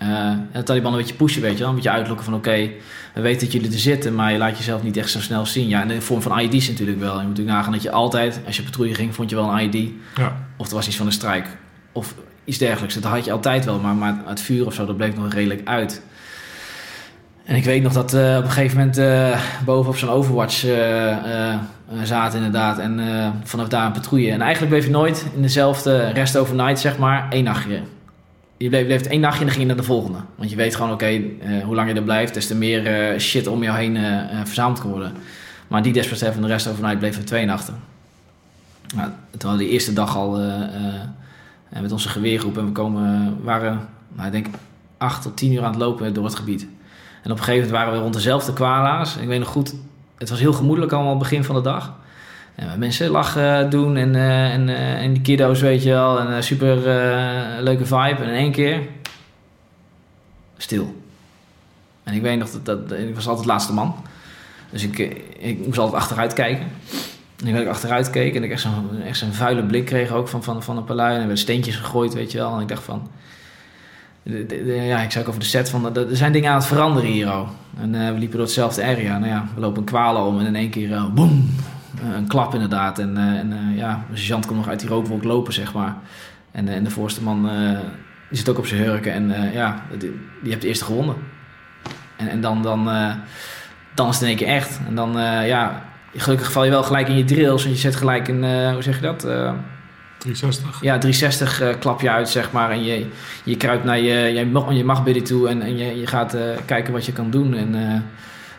ehm eh, de Taliban een beetje pushen, weet je wel. Een beetje uitlokken van... Oké, we weten dat jullie er zitten... maar je laat jezelf niet echt zo snel zien. Ja, in de vorm van ID's natuurlijk wel. Je moet natuurlijk nagaan dat je altijd... Als je patrouille ging, vond je wel een ID. ja. Of er was iets van een strijk. Of iets dergelijks. Dat had je altijd wel. Maar, maar het vuur of zo, dat bleef nog redelijk uit. En ik weet nog dat eh, op een gegeven moment eh boven op zo'n Overwatch eh, zaten inderdaad. En vanaf daar een patrouille. En eigenlijk bleef je nooit in dezelfde rest overnight, zeg maar, één nachtje. Je bleef, bleef één nachtje en dan ging je naar de volgende. Want je weet gewoon, oké, eh, hoe lang je er blijft, des te meer eh, shit om jou heen eh, verzameld kan worden. Maar die desbetreffende rest overnight bleef er twee nachten. Nou, terwijl die eerste dag al met onze geweergroep en we komen, waren, nou, ik denk, acht tot tien uur aan het lopen door het gebied. En op een gegeven moment waren we rond dezelfde kwala's. Ik weet nog goed, het was heel gemoedelijk allemaal begin van de dag. En mensen lachen doen en, eh, en, eh, en die kiddo's, weet je wel. En eh, super leuke vibe. En in één keer stil. En ik weet nog dat, dat ik was altijd laatste man. Dus ik, ik moest altijd achteruit kijken. En ik dat ik achteruit keek en ik echt zo'n echt zo'n vuile blik kreeg ook van, van, van een palui. En er werden steentjes gegooid, weet je wel. En ik dacht van... de- ja, ik zei ook over de set van... Er zijn dingen aan het veranderen hier, oh. En we liepen door hetzelfde area. Nou ja, we lopen een kwalen om en in één keer... boem! Eh, een klap inderdaad. En, eh, en eh, ja, de sergeant komt nog uit die rookwolk lopen, zeg maar. En, en de voorste man... die zit ook op zijn hurken. En ja, die, die heeft de eerste gewonnen. En, en dan... dan dan is het in één keer echt. En dan, ja, gelukkig val je wel gelijk in je drills. En je zet gelijk een, hoe zeg je dat? Eh, 360. ja, 360 eh, klap je uit, zeg maar. En je, je kruipt naar je, je, mag- je toe en, en je, je gaat kijken wat je kan doen. En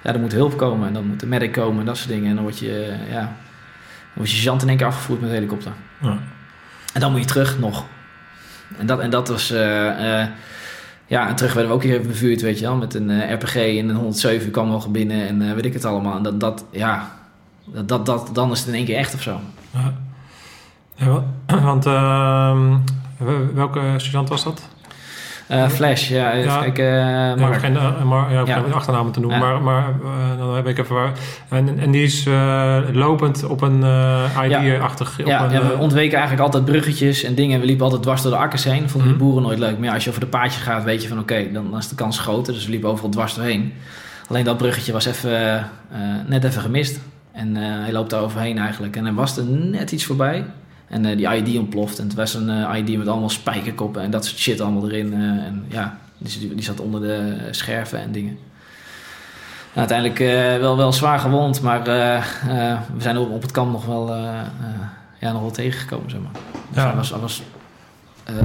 ja, er moet hulp komen en dan moet de medic komen en dat soort dingen. En dan word je, eh, ja, dan word je sergeant in één keer afgevoerd met een helikopter. Ja. En dan moet je terug nog. En dat, en dat was... eh, eh, ja, en terug werden we ook even bevuurd, weet je wel. Met een RPG en een 107 kwam nog binnen en weet ik het allemaal. En dat, dat ja... Dat, dat, dat, dan is het in één keer echt of zo. Ja. Ja, wa- <clears throat> want wel- welke sergeant was dat? Eh, Flash, ja, even Ja. kijken. Ja, Mark. geen, ja, Ja. een achternaam te noemen, Ja. maar, maar eh, dan heb ik even waar. En, en die is eh, lopend op een ID-achtig. Ja, een, we ontweken eigenlijk altijd bruggetjes en dingen. We liepen altijd dwars door de akkers heen. Vonden de Mhm. boeren nooit leuk. Maar ja, als je over de paadje gaat, weet je van oké, dan, dan is de kans groter. Dus we liepen overal dwars doorheen. Alleen dat bruggetje was even, net even gemist. En hij loopt daar overheen eigenlijk. En dan was er net iets voorbij. En eh, die ID ontploft. En het was een eh, ID met allemaal spijkerkoppen en dat soort shit allemaal erin. eh, en ja, die, die zat onder de scherven en dingen. Nou, uiteindelijk wel, wel zwaar gewond, maar we zijn op, op het kamp nog wel, ja, nog wel tegengekomen, zeg maar. Dus Ja. hij was, hij was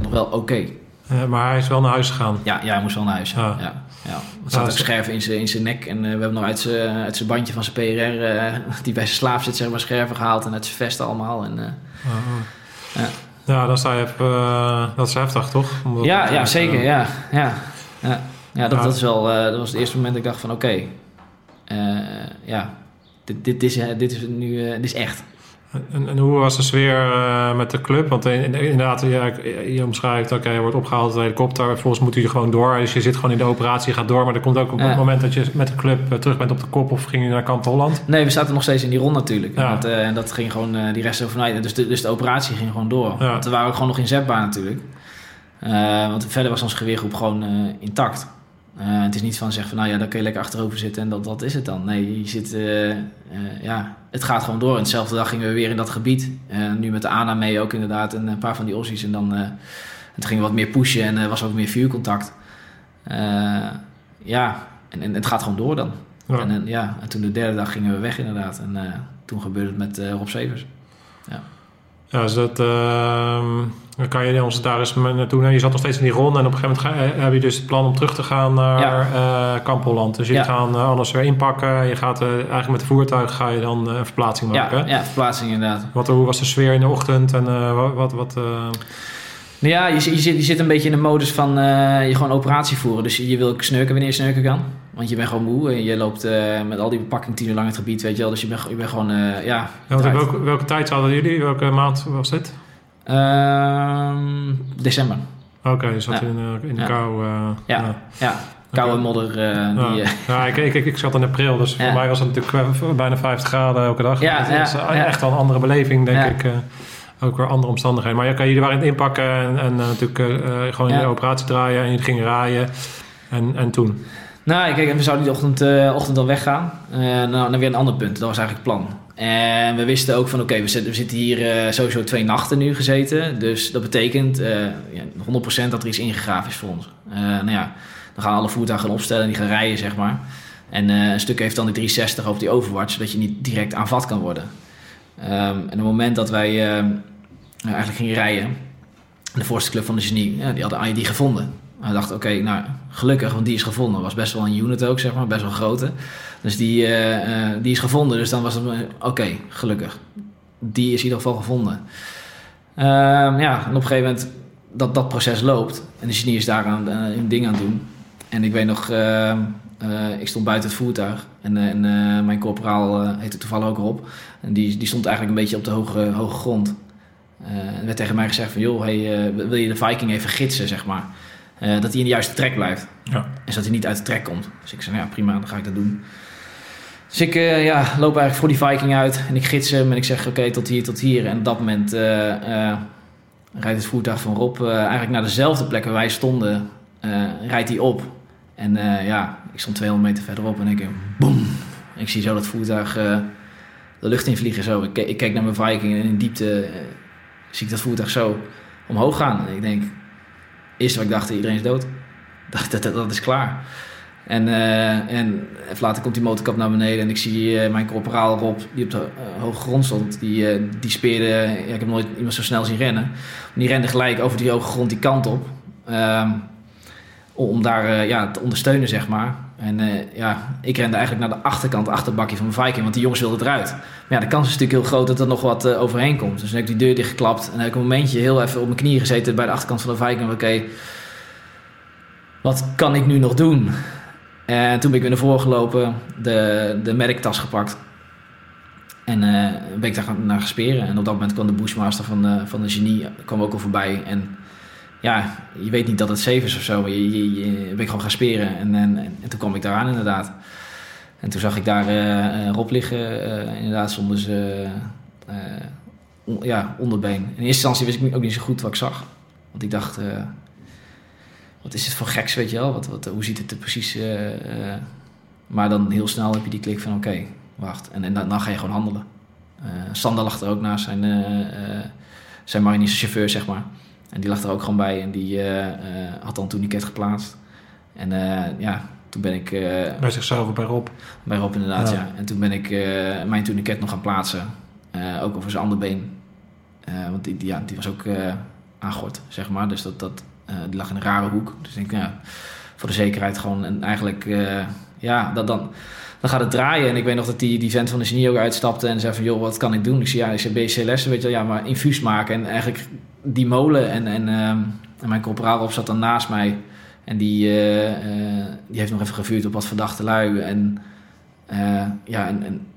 nog wel oké. Eh, maar hij is wel naar huis gegaan. Ja, ja, hij moest wel naar huis. Ja. Ja. Ja. Ja. Er zat een zo- scherven in zijn, in zijn nek. En eh, we hebben nog uit zijn, uit zijn bandje van zijn PRR, eh, <laughs> die bij zijn slaap zit, zeg maar, scherven gehaald. En uit zijn vest allemaal. En, Ah, ah. Ja. Ja, op, eh, dat is heftig, toch? Omdat- ja, ja, zeker. Ja, ja, ja. ja, dat, dat, is wel, dat was het eerste moment dat ik dacht van oké, ja, dit, dit, is, dit is nu dit is echt. En, en hoe was de sfeer eh, met de club? Want in- in- inderdaad, ja, je omschrijft, oké, je wordt opgehaald uit de helikopter. Vervolgens moet je gewoon door. Dus je zit gewoon in de operatie, je gaat door. Maar er komt ook op Ja. het moment dat je met de club eh, terug bent op de kop... of ging je naar Kamp Holland? Nee, we zaten nog steeds in die rond natuurlijk. Ja. En, dat, eh, en dat ging gewoon eh, die rest overnight. Dus de, dus de operatie ging gewoon door. Ja. Want we waren ook gewoon nog inzetbaar natuurlijk. Eh, want verder was ons geweergroep gewoon eh, intact. Eh, het is niet van zeggen van nou ja, dan kun je lekker achterover zitten en dat, dat is het dan. Nee, je zit, eh, eh, ja, het gaat gewoon door. En dezelfde dag gingen we weer in dat gebied. Nu met de ANA mee ook inderdaad en een paar van die Aussies. En dan gingen we wat meer pushen en er was ook meer vuurcontact. Ja, en, en het gaat gewoon door dan. Ja. En, en, ja, en toen de derde dag gingen we weg inderdaad. En toen gebeurde het met Rob Severs. Ja, dus dat, ehm, dan kan je ons daar eens naartoe nemen. Je zat nog steeds in die ronde en op een gegeven moment ga, heb je dus het plan om terug te gaan naar Ja. eh, Kamp Holland. Dus jullie Ja. gaan eh, alles weer inpakken. Je gaat eh, eigenlijk met de voertuig ga je dan eh, een verplaatsing maken. Ja, ja, verplaatsing inderdaad. Wat, hoe was de sfeer in de ochtend en eh, wat... wat, eh, Nou ja, je, je, zit, je zit een beetje in de modus van eh, je gewoon operatie voeren. Dus je wil snurken wanneer je snurken kan. Want je bent gewoon moe en je loopt eh, met al die bepakking tien uur lang het gebied, weet je wel. Dus je bent, je bent gewoon, eh, ja... welke, welke tijd hadden jullie? Welke maand was dit? Ehm, december. Oké, je zat Ja. in, eh, in de Ja. kou. Ja. Ja, koude modder. Ja. die, Ja, ik, ik, ik, ik zat in april, dus voor mij was het natuurlijk bijna 50 graden elke dag. Ja, het is echt wel een andere beleving, denk ik. ook weer andere omstandigheden. Maar ja, jullie waren in het inpakken en, en natuurlijk gewoon Ja. je operatie draaien en jullie gingen rijden. En, en toen? Nou, kijk, we zouden die ochtend, eh, ochtend al weggaan. Eh nou, naar weer een ander punt. Dat was eigenlijk het plan. En we wisten ook van, oké, we, zitten, we zitten hier eh, sowieso twee nachten nu gezeten. Dus dat betekent ja, 100% dat er iets ingegraven is voor ons. Nou ja, dan gaan alle voertuigen opstellen en die gaan rijden, zeg maar. En een stuk heeft dan die 360 op die Overwatch, zodat je niet direct aanvat kan worden. Ehm, en op het moment dat wij eh, nou, eigenlijk gingen rijden, de voorste club van de genie, ja, die hadden ID gevonden. We dachten, oké, nou, gelukkig, want die is gevonden. Was best wel een unit ook, zeg maar, best wel een grote. Dus die, eh, eh, die is gevonden, dus dan was het, eh, oké, gelukkig. Die is in ieder geval gevonden. Ehm, ja, en op een gegeven moment dat dat proces loopt en de genie is daar een ding aan doen. En ik weet nog, ehm, eh, ik stond buiten het voertuig en, en mijn corporaal heette toevallig ook Rob. En die, die stond eigenlijk een beetje op de hoge, hoge grond. Er werd tegen mij gezegd van, joh, hey, wil je de Viking even gidsen, zeg maar. Eh, dat hij in de juiste trek blijft. Ja. En zodat hij niet uit de trek komt. Dus ik zei, nou ja, prima, dan ga ik dat doen. Dus ik eh, ja, loop eigenlijk voor die Viking uit en ik gids hem en ik zeg, oké, tot hier, tot hier. En op dat moment eh, rijdt het voertuig van Rob eigenlijk naar dezelfde plek waar wij stonden, rijdt hij op. En ja, ik stond 200 meter verderop en ik, boem. Ik zie zo dat voertuig de lucht in vliegen zo. Ik, ik kijk naar mijn Viking en in diepte zie ik dat voertuig zo omhoog gaan. En ik denk, eerst wat ik dacht, iedereen is dood. <laughs> Dat, dat, dat, is klaar. En, eh, en even later komt die motorkap naar beneden en ik zie eh, mijn corporaal Rob, die op de eh, hoge grond stond, die, die speerde, ja, ik heb nooit iemand zo snel zien rennen. Die rende gelijk over die hoge grond die kant op. Ehm, om daar ja, te ondersteunen, zeg maar. En eh, ja, ik rende eigenlijk naar de achterkant, achterbakje van mijn Viking, want die jongens wilden eruit. Maar ja, de kans is natuurlijk heel groot dat er nog wat eh, overheen komt. Dus dan heb ik die deur dichtgeklapt en heb ik een momentje heel even op mijn knieën gezeten bij de achterkant van de Viking. Oké, wat kan ik nu nog doen? En toen ben ik weer naar voren gelopen, de, de merktas gepakt. En eh, ben ik daar naar gesperen. En op dat moment kwam de Bushmaster van de, van de genie kwam ook al voorbij. En ja, je weet niet dat het safe is of zo. Maar je, je, je ben gewoon gaan speren. En, en, en toen kwam ik daaraan inderdaad. En toen zag ik daar eh, Rob liggen, eh, inderdaad zonder zijn ja, onderbeen. In eerste instantie wist ik ook niet zo goed wat ik zag. Want ik dacht, wat is dit voor geks, weet je wel? Wat, wat, hoe ziet het er precies... maar dan heel snel heb je die klik van, oké, wacht. En, en dan, dan ga je gewoon handelen. Sander lag er ook naast, zijn, zijn chauffeur, zeg maar. En die lag er ook gewoon bij en die eh, eh, had dan een tourniquet geplaatst. En eh, ja, toen ben ik... Bij zichzelf bij Rob. bij Rob inderdaad, Ja. ja. En toen ben ik mijn tourniquet nog gaan plaatsen. Ook over zijn andere been. Want die, die, ja, die was ook aangort, zeg maar. Dus dat, dat, die lag in een rare hoek. Dus ik denk, ja, voor de zekerheid gewoon. En eigenlijk, ja, dat, dan, dan gaat het draaien. En ik weet nog dat die, die vent van de genie ook uitstapte en zei van... joh, wat kan ik doen? Ik zei, ja, ik zei BCLS, weet je wel. Ja, maar infuus maken. En eigenlijk die molen en, en, ehm, en mijn corporaal op zat dan naast mij... En die, eh, eh, die heeft nog even gevuurd op wat verdachte lui. En eh, ja, en, en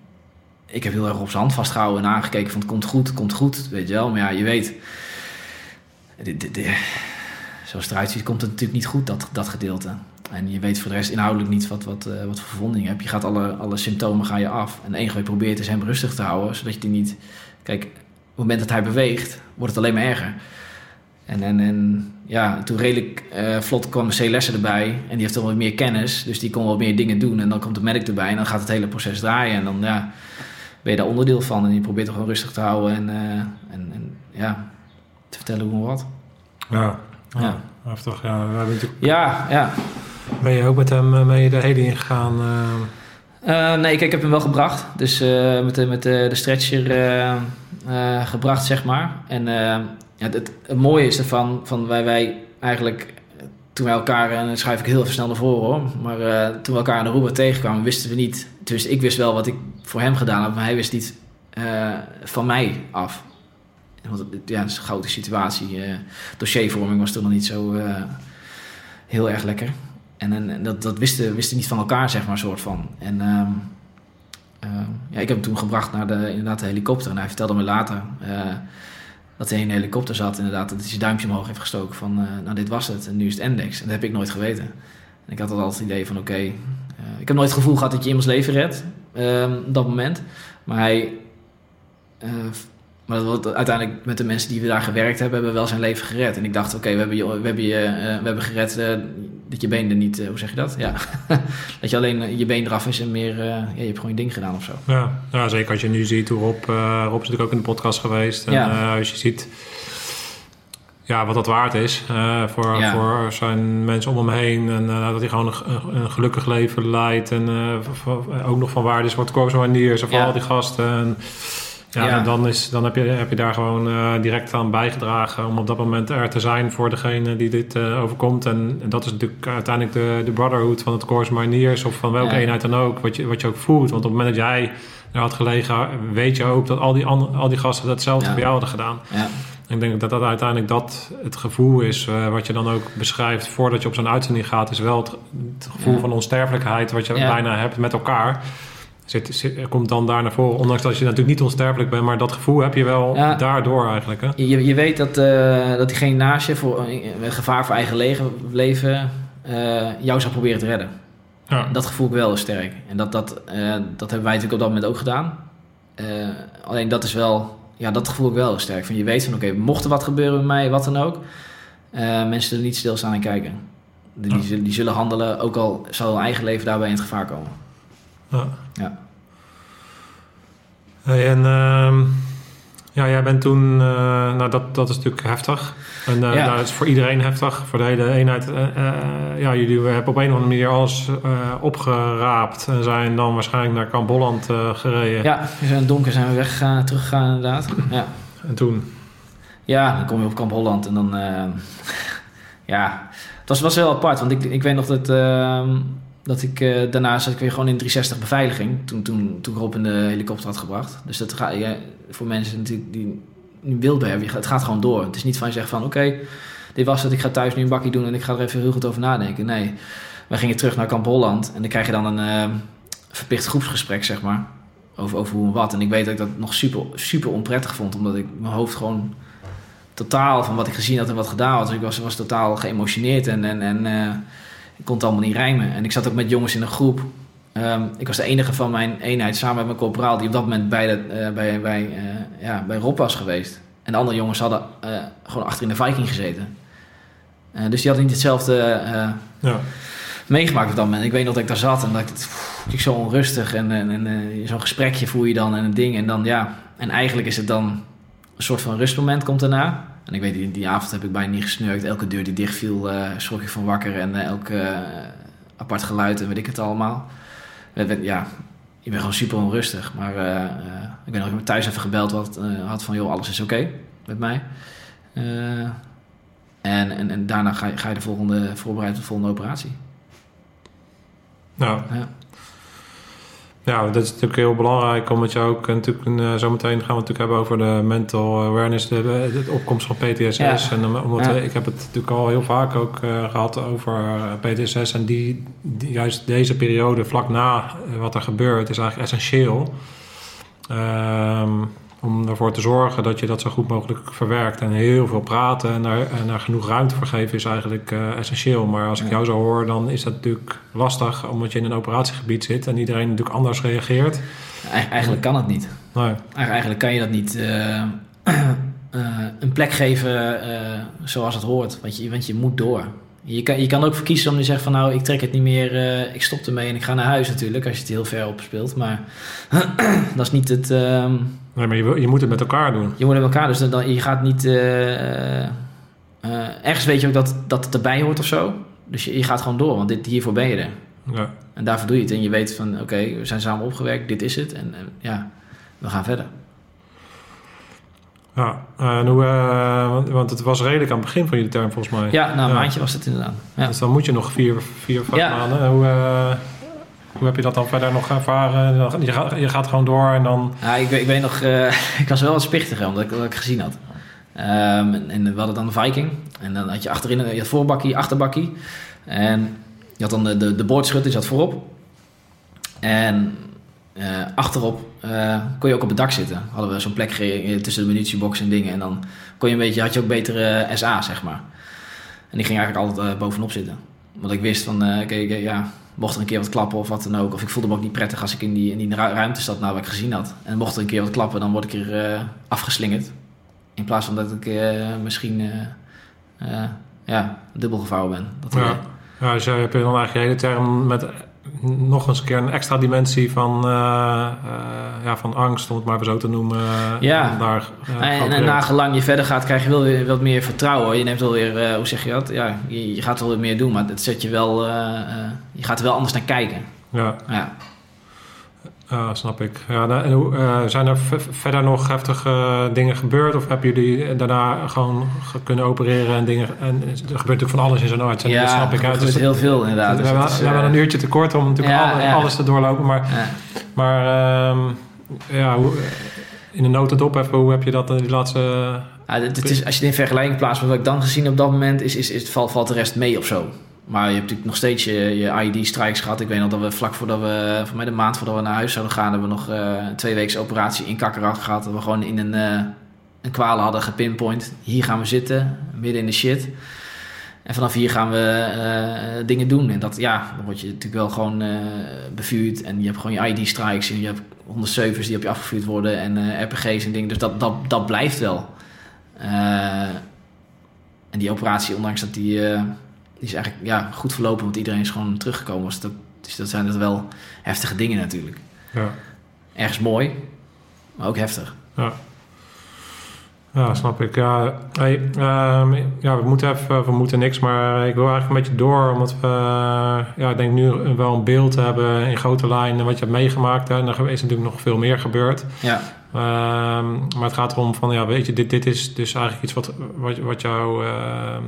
ik heb heel erg op zijn hand vastgehouden en aangekeken van het komt goed, het komt goed, weet je wel. Maar ja, je weet, dit- zoals het eruit ziet, komt het natuurlijk niet goed, dat, dat gedeelte. En je weet voor de rest inhoudelijk niet wat, wat, eh, wat voor verwondingen je hebt. Je gaat alle, alle symptomen ga je af. En wat je probeert is hem rustig te houden, zodat je die niet... Kijk, op het moment dat hij beweegt, wordt het alleen maar erger. En, en, en ja, toen redelijk eh, vlot kwam de C-lessen erbij. En die heeft dan wat meer kennis. Dus die kon wat meer dingen doen. En dan komt de medic erbij. En dan gaat het hele proces draaien. En dan ja, ben je daar onderdeel van. En je probeert het gewoon rustig te houden. En, eh, en, en ja, te vertellen hoe en wat. Ja. Ja. ja. Heftig, Ja, ja. Ben je ook met hem eh, mee de heli ingegaan? Uh, nee, kijk, ik heb hem wel gebracht. Dus met, de, met de, stretcher gebracht, zeg maar. En ja, het, mooie is ervan, van wij, wij eigenlijk... Toen wij elkaar, en dan schuif ik heel even snel naar voren hoor. Maar toen we elkaar in de Roeber tegenkwamen, wisten we niet... Dus ik wist wel wat ik voor hem gedaan had, maar hij wist niet van mij af. Want ja, het is een grote situatie. dossiervorming was toen nog niet zo heel erg lekker. En, dat, dat wisten, wisten niet van elkaar, zeg maar, soort van. En ehm, ehm, ja, ik heb hem toen gebracht naar de, inderdaad, de helikopter. En hij vertelde me later uh, dat hij in een helikopter zat, inderdaad. Dat hij zijn duimpje omhoog heeft gestoken van, uh, nou, dit was het. En nu is het Index. En dat heb ik nooit geweten. En ik had altijd het idee van, oké... Uh, ik heb nooit het gevoel gehad dat je iemands leven redt, ehm, op dat moment. Maar hij maar dat, uiteindelijk met de mensen die we daar gewerkt hebben, hebben we wel zijn leven gered. En ik dacht, oké, we hebben je, we hebben je, uh, we hebben gered uh, dat je been er niet, uh, hoe zeg je dat? Ja, <laughs> dat je alleen je been eraf is en meer, ja, je hebt gewoon je ding gedaan of zo. Ja, ja zeker als je nu ziet hoe Rob, Rob is natuurlijk ook in de podcast geweest. En ja. als je ziet ja, wat dat waard is voor, ja. voor zijn mensen om hem heen. En dat hij gewoon een, een, gelukkig leven leidt. En ook nog van waarde is wat Corso Maniers en voor al die gasten. En, ja, En dan, is, dan heb, je, heb je daar gewoon uh, direct aan bijgedragen om op dat moment er te zijn voor degene die dit uh, overkomt. En, en, dat is natuurlijk uiteindelijk de, de brotherhood van het Corps Mariniers of van welke eenheid dan ook, wat je, wat je ook voelt. Want op het moment dat jij er had gelegen, weet je ook dat al die, al die gasten hetzelfde ja. bij jou hadden gedaan. Ja. Ik denk dat dat uiteindelijk dat het gevoel is uh, wat je dan ook beschrijft voordat je op zo'n uitzending gaat, is wel het, het gevoel van onsterfelijkheid wat je bijna hebt met elkaar zit, zit, komt dan daar naar voren. Ondanks dat je natuurlijk niet onsterfelijk bent, maar dat gevoel heb je wel daardoor eigenlijk. Hè? Je, je weet dat, uh, dat diegene naast je voor een gevaar voor eigen leven uh, jou zou proberen te redden. Ja. Dat gevoel ik wel sterk. En dat, dat, dat hebben wij natuurlijk op dat moment ook gedaan. alleen dat is wel, ja, dat gevoel ik wel sterk. Van je weet van oké, okay, mocht er wat gebeuren met mij, wat dan ook. mensen zullen niet stilstaan en kijken. Die, die, die zullen handelen, ook al zal hun eigen leven daarbij in het gevaar komen. Ja. ja. Hey, en uh, ja, jij bent toen, uh, nou dat, dat is natuurlijk heftig. En uh, ja. dat is voor iedereen heftig, voor de hele eenheid. Uh, ja, jullie hebben op een of andere manier alles opgeraapt en zijn dan waarschijnlijk naar Kamp Holland gereden. Ja, we zijn donker zijn we weggegaan, teruggegaan inderdaad. Ja. En toen? Ja, dan kom je op Kamp Holland en dan, <laughs> ja, het was, was heel apart, want ik, ik weet nog dat ehm, dat ik, uh, daarna zat ik weer gewoon in 360 beveiliging. Toen, toen, toen ik Rob in de helikopter had gebracht. Dus dat ja, voor mensen natuurlijk die nu beeld hebben. Het gaat gewoon door. Het is niet van je zegt van oké, dit was het. Ik ga thuis nu een bakje doen en ik ga er even heel goed over nadenken. Nee, wij gingen terug naar Kamp Holland. En dan krijg je dan een uh, verplicht groepsgesprek, zeg maar. Over, over hoe en wat. En ik weet dat ik dat nog super, super onprettig vond. Omdat ik mijn hoofd gewoon totaal van wat ik gezien had en wat gedaan had. Dus ik was, was totaal geëmotioneerd en... en, en uh, ik kon het allemaal niet rijmen. En ik zat ook met jongens in een groep. Um, ik was de enige van mijn eenheid samen met mijn corporaal die op dat moment bij, de, uh, bij, bij, uh, ja, bij Rob was geweest. En de andere jongens hadden uh, gewoon achter in de Viking gezeten. dus die hadden niet hetzelfde ja. meegemaakt op dat moment. Ik weet nog dat ik daar zat en dat ik, pff, ik zo onrustig en, en, en zo'n gesprekje voer je dan en een ding. En dan ja, en eigenlijk is het dan een soort van rustmoment komt daarna. En ik weet, die, die avond heb ik bijna niet gesnurkt. Elke deur die dicht viel, uh, schrok ik van wakker. En uh, elk uh, apart geluid en weet ik het allemaal. Ja, ik ben gewoon super onrustig. Maar ik ben nog ik thuis even gebeld had, had van... joh, alles is oké okay met mij. en, en, en daarna ga je, ga je de volgende voorbereiden op de volgende operatie. Nou, ja. Ja, dat is natuurlijk heel belangrijk, omdat je ook natuurlijk uh, zometeen gaan we het natuurlijk hebben over de mental awareness, de, de opkomst van PTSS. En omdat ik heb het natuurlijk al heel vaak ook uh, gehad over PTSS en die, die, juist deze periode vlak na wat er gebeurt is eigenlijk essentieel. Um, om ervoor te zorgen dat je dat zo goed mogelijk verwerkt. En heel veel praten en daar, en daar genoeg ruimte voor geven is eigenlijk uh, essentieel. Maar als ik jou zo hoor, dan is dat natuurlijk lastig, omdat je in een operatiegebied zit en iedereen natuurlijk anders reageert. Eigenlijk kan het niet. Nee. Eigenlijk kan je dat niet uh, uh, <clears throat> een plek geven zoals het hoort, want je, want je moet door. Je kan, je kan ook verkiezen om te zeggen van nou, ik trek het niet meer, uh, ik stop ermee en ik ga naar huis natuurlijk, als je het heel ver op speelt. Maar <clears throat> dat is niet het... Uh, nee, maar je, je moet het met elkaar doen. Je moet het met elkaar, dus dan, je gaat niet... Uh, ergens weet je ook dat, dat het erbij hoort of zo. Dus je, je gaat gewoon door, want dit, hiervoor ben je er. Ja. En daarvoor doe je het. En je weet van, oké, we zijn samen opgewerkt, dit is het. En, en ja, we gaan verder. Ja, en hoe, eh, want, het was redelijk aan het begin van jullie term volgens mij. Ja, na een maandje was het inderdaad. Ja. Dus dan moet je nog vier, vier vijf Ja. maanden. Hoe, eh, hoe heb je dat dan verder nog ervaren? Je gaat, je gaat gewoon door en dan... Ja, ik, weet- ik weet nog, eh, <laughs> ik was wel wat spichtiger omdat ik, ik gezien had. Ehm, en, en we hadden dan de Viking. En dan had je achterin, je had voorbakkie, achterbakkie. En je had dan de, de, de boordschut, die zat voorop. En achterop eh, kon je ook op het dak zitten. Hadden we zo'n plek ge- tussen de munitiebox en dingen. En dan kon je een beetje, had je ook betere SA, zeg maar. En die ging eigenlijk altijd eh, bovenop zitten. Want ik wist van, eh, oké, oké, ja, mocht er een keer wat klappen of wat dan ook. Of ik voelde me ook niet prettig als ik in die, in die ru- ruimte zat, nou wat ik gezien had. En mocht er een keer wat klappen, dan word ik er eh, afgeslingerd. In plaats van dat ik eh, misschien eh, eh, ja, dubbel gevouwen ben. Dat Ja. Ja, dus jij hebt dan eigenlijk je hele term met nog eens een keer een extra dimensie van, eh, eh, ja, van angst, om het maar even zo te noemen. Ja. om Daar, eh, En, en nagelang je verder gaat, krijg je wel weer wat meer vertrouwen. Je neemt wel weer, eh, hoe zeg je dat? Ja, je, je gaat wel weer meer doen, maar het zet je wel, eh, eh, je gaat er wel anders naar kijken. Ja, Ja. Ja, snap ik. Ja, nou, en hoe, eh, zijn er verder nog heftige eh, dingen gebeurd? Of hebben jullie daarna gewoon ge- kunnen opereren en dingen... En er gebeurt natuurlijk van alles in zo'n dat ja, snap ik. uit. Dus heel veel inderdaad. we, Dus hebben, is, we hebben eh, een uurtje tekort om natuurlijk ja, alle- ja. alles te doorlopen. Maar, ja. maar ehm, ja, hoe, in de notendop even, hoe heb je dat in die laatste... Ja, is, als je het in vergelijking plaatst met wat ik dan gezien heb op dat moment, is, is, is, valt, valt de rest mee of zo. Maar je hebt natuurlijk nog steeds je, je IED-strikes gehad. Ik weet nog dat we vlak voordat we, voor mij de maand voordat we naar huis zouden gaan, hebben we nog eh, een twee weken operatie in Kakkerak gehad. Dat we gewoon in een, eh een kwalen hadden gepinpoint. Hier gaan we zitten, midden in de shit. En vanaf hier gaan we eh, dingen doen. En dat, ja, dan word je natuurlijk wel gewoon eh bevuurd. En je hebt gewoon je ID-strikes. En je hebt 107's die op je afgevuurd worden. En eh, RPG's en dingen. Dus dat, dat, dat blijft wel. Eh, en die operatie, ondanks dat die, eh, die is eigenlijk ja, goed verlopen. Want iedereen is gewoon teruggekomen. Dus dat, dus dat zijn dat wel heftige dingen natuurlijk. Ja. Ergens mooi, maar ook heftig. Ja. Ja, snap ik. Ja, hey, ehm, ja, we moeten even, we moeten niks, maar ik wil eigenlijk een beetje door, omdat we, ja, ik denk nu wel een beeld hebben in grote lijnen wat je hebt meegemaakt. Hè. En er is natuurlijk nog veel meer gebeurd. Ja, Ehm, maar het gaat erom van, ja, weet je, dit, dit is dus eigenlijk iets wat, wat, ehm, ehm,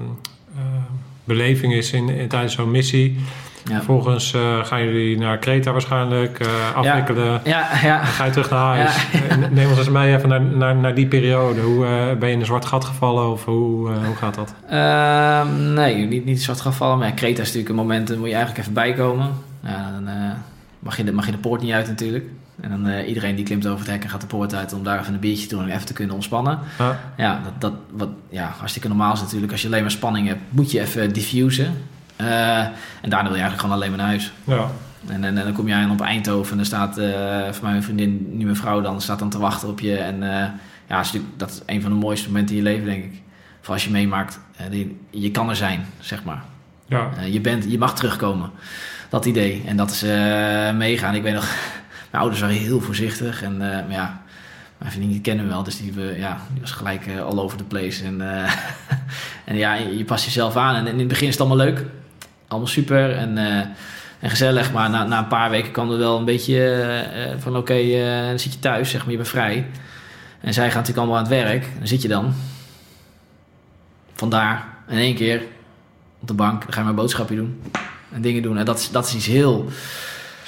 beleving is in, tijdens zo'n missie. ja. Vervolgens eh, gaan jullie naar Kreta waarschijnlijk eh, afwikkelen. Ja, ja. Ga je terug naar huis? Eh, Neem ons eens mee even naar, naar, naar die periode. Hoe ben je in een zwart gat gevallen of hoe, hoe gaat dat? Ehm, nee, niet, niet zwart gevallen. Maar ja, Kreta is natuurlijk een moment, daar moet je eigenlijk even bijkomen. Ja, dan mag, je de, mag je de poort niet uit natuurlijk. En dan eh, iedereen die klimt over het hek en gaat de poort uit om daar even een biertje te doen en even te kunnen ontspannen. Ja, Ja, dat, dat wat, ja, hartstikke normaal is natuurlijk. Als je alleen maar spanning hebt, moet je even diffusen. Eh, en daarna wil je eigenlijk gewoon alleen maar naar huis. ja, En, en, en dan kom je aan op Eindhoven en dan staat eh, voor mij mijn vriendin, nu mijn vrouw dan, staat dan te wachten op je. En ja, dat is, natuurlijk, dat is een van de mooiste momenten in je leven, denk ik. Voor als je meemaakt, die- je kan er zijn, zeg maar. ja, je, bent, je mag terugkomen. Dat idee. En dat is meegaan. Ik weet nog, mijn ouders waren heel voorzichtig. En eh, maar ja, mijn vriendin kennen we wel. Dus die, we- ja, die was gelijk eh, all over the place. En, eh, <laughs> en ja, je, je past jezelf aan. En in het begin is het allemaal leuk. Allemaal super en, en gezellig. Maar na, na een paar weken kwam er wel een beetje van... Oké, dan zit je thuis, zeg maar. Je bent vrij. En zij gaan natuurlijk allemaal aan het werk. Dan zit je dan. Vandaar in één keer op de bank. Dan ga je maar boodschapje doen. En dingen doen. En dat dat is iets heel...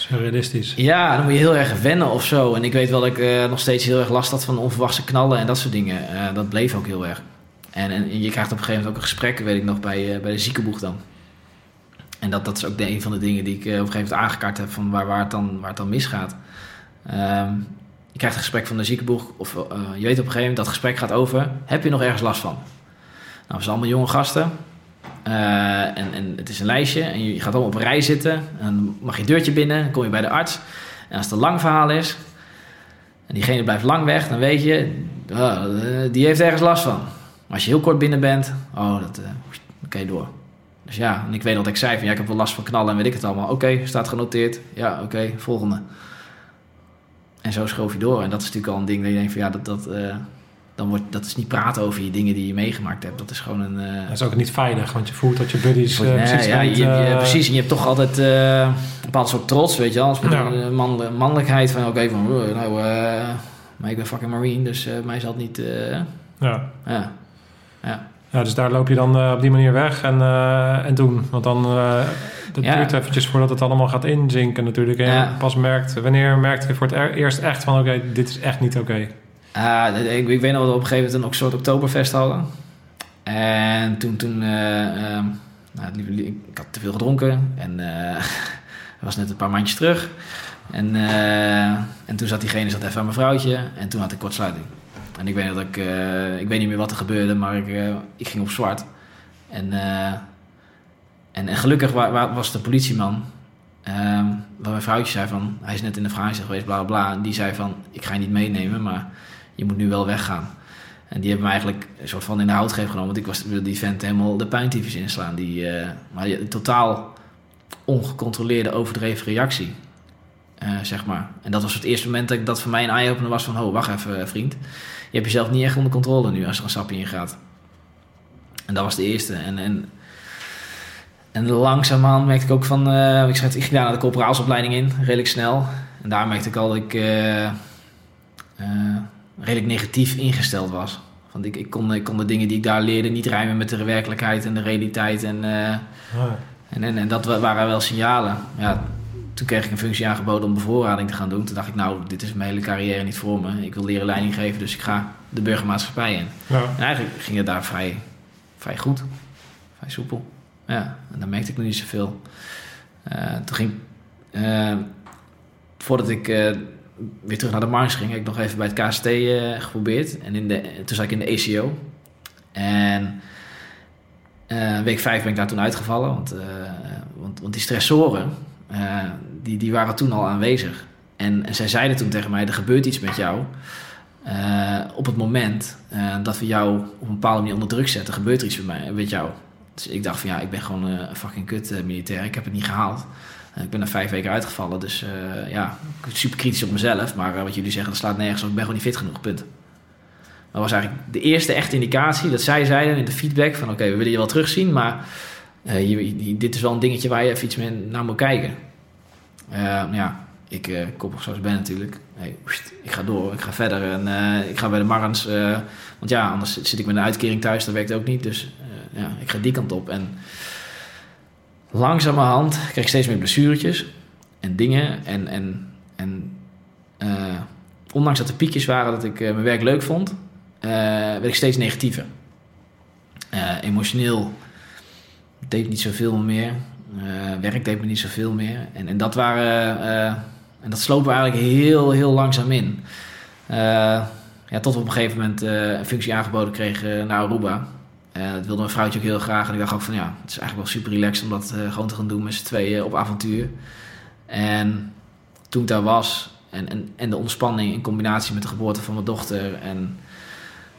surrealistisch. Ja, dan moet je heel erg wennen of zo. En ik weet wel dat ik eh, nog steeds heel erg last had van onverwachte knallen en dat soort dingen. Eh, dat bleef ook heel erg. En, en je krijgt op een gegeven moment ook een gesprek, weet ik nog, bij, eh, bij de ziekenboeg dan. En dat, dat is ook de, een van de dingen die ik op een gegeven moment aangekaart heb van waar, waar, het, dan, waar het dan misgaat. Ehm, je krijgt een gesprek van de ziekenboeg, of je weet op een gegeven moment dat het gesprek gaat over, heb je nog ergens last van? Nou, we zijn allemaal jonge gasten. Eh, en, en het is een lijstje en je gaat allemaal op een rij zitten. En dan mag je deurtje binnen, dan kom je bij de arts. En als het een lang verhaal is en diegene blijft lang weg, dan weet je, eh, die heeft ergens last van. Maar als je heel kort binnen bent, oh, dat, dan kan je door. Dus ja, en ik weet dat ik zei van ja, ik heb wel last van knallen en weet ik het allemaal. Oké, staat genoteerd. Ja, oké, volgende. En zo schoof je door. En dat is natuurlijk al een ding dat je denkt van ja, dat, dat, dan wordt dat is niet praten over je dingen die je meegemaakt hebt. Dat is gewoon een. eh, Dat is ook niet veilig, want je voelt dat je buddies eh, Nee, precies ja, je, je- eh, precies. En je hebt toch altijd eh, een bepaald soort trots, weet je wel. Als Ja. eh, man, mannelijkheid van, oké, van, oh, nou, eh, maar ik ben fucking marine, dus eh, mij zal het niet, eh, Ja. ja. Ja. ja, dus daar loop je dan eh, op die manier weg en, eh, en doen. Want dan dat Ja. duurt eventjes voordat het allemaal gaat inzinken natuurlijk. En Ja. pas merkt, wanneer merkte je voor het er- eerst echt van... oké, dit is echt niet oké. Ah, ik, weet nog dat we op een gegeven moment een soort oktoberfest hadden. En toen, toen eh, ehm, nou, ik had te veel gedronken en eh <laughs> was net een paar maandjes terug. En, eh, en toen zat diegene zat even aan mijn vrouwtje en toen had ik kortsluiting. En ik weet dat ik, eh, ik weet niet meer wat er gebeurde, maar ik, eh, ik ging op zwart. En, eh, en, en gelukkig wa- wa- was de politieman, ehm, waar mijn vrouwtje zei van, hij is net in de vraag geweest, bla bla. En die zei van, ik ga je niet meenemen, maar je moet nu wel weggaan. En die hebben me eigenlijk een soort van in de houtgreep genomen. Want ik was, wilde die vent helemaal de puintyfus inslaan. Die, eh, maar die- totaal ongecontroleerde, overdreven reactie. eh, zeg maar. En dat was het eerste moment dat, ik, dat voor mij een eye-opener was van... Oh, wacht even, eh, vriend. Je hebt jezelf niet echt onder controle nu als er een sapje in gaat. En dat was de eerste. En, en, en langzaamaan merkte ik ook van... ik, ik ging daar naar de corporaalsopleiding in, redelijk snel. En daar merkte ik al dat ik... redelijk negatief ingesteld was. Want ik, ik, kon, ik kon de dingen die ik daar leerde niet rijmen met de werkelijkheid en de realiteit. En, eh, en, en, en dat wa- waren wel signalen. Ja, toen kreeg ik een functie aangeboden om bevoorrading te gaan doen. Toen dacht ik, nou, dit is mijn hele carrière niet voor me. Ik wil leren leiding geven, dus ik ga de burgermaatschappij in. Ja. En eigenlijk ging het daar vrij, vrij goed. Vrij soepel. Ja, en dan merkte ik nog niet zoveel. Eh, toen ging... eh, voordat ik weer terug naar de Mars ging, heb ik nog even bij het KST eh, geprobeerd. En in de, toen zat ik in de ACO. En eh, week vijf ben ik daar toen uitgevallen. Want, eh, want, want die stressoren, die, die waren toen al aanwezig. En, en zij zeiden toen tegen mij, er gebeurt iets met jou. Op het moment dat we jou op een bepaalde manier onder druk zetten, gebeurt er iets met, mij, met jou. Dus ik dacht van ja, ik ben gewoon een fucking kut militair. Ik heb het niet gehaald. Ik ben er vijf weken uitgevallen, dus eh, ja, super kritisch op mezelf. Maar eh, wat jullie zeggen, dat slaat nergens op. Ik ben gewoon niet fit genoeg, punt. Dat was eigenlijk de eerste echte indicatie dat zij zeiden in de feedback van... oké, we willen je wel terugzien, maar eh, dit is wel een dingetje waar je even iets mee naar moet kijken. Eh, nou ja, ik uh, koppig zoals ben natuurlijk. Hey, ik ga door, ik ga verder en ik ga bij de Marrens. want ja, anders zit ik met een uitkering thuis, dat werkt ook niet. Dus ja, ik ga die kant op. En langzamerhand kreeg ik steeds meer blessuretjes en dingen. En, en, en eh, ondanks dat er piekjes waren dat ik eh, mijn werk leuk vond, eh, werd ik steeds negatiever. Emotioneel deed niet zoveel meer. Werk deed me niet zoveel meer. En, en dat waren. en dat slopen we eigenlijk heel, heel langzaam in. Ja, tot we op een gegeven moment een functie aangeboden kregen naar Aruba. Eh, dat wilde mijn vrouwtje ook heel graag. En ik dacht ook van ja, het is eigenlijk wel super relaxed om dat eh, gewoon te gaan doen met z'n tweeën op avontuur. En toen ik daar was en, en, en de ontspanning in combinatie met de geboorte van mijn dochter en,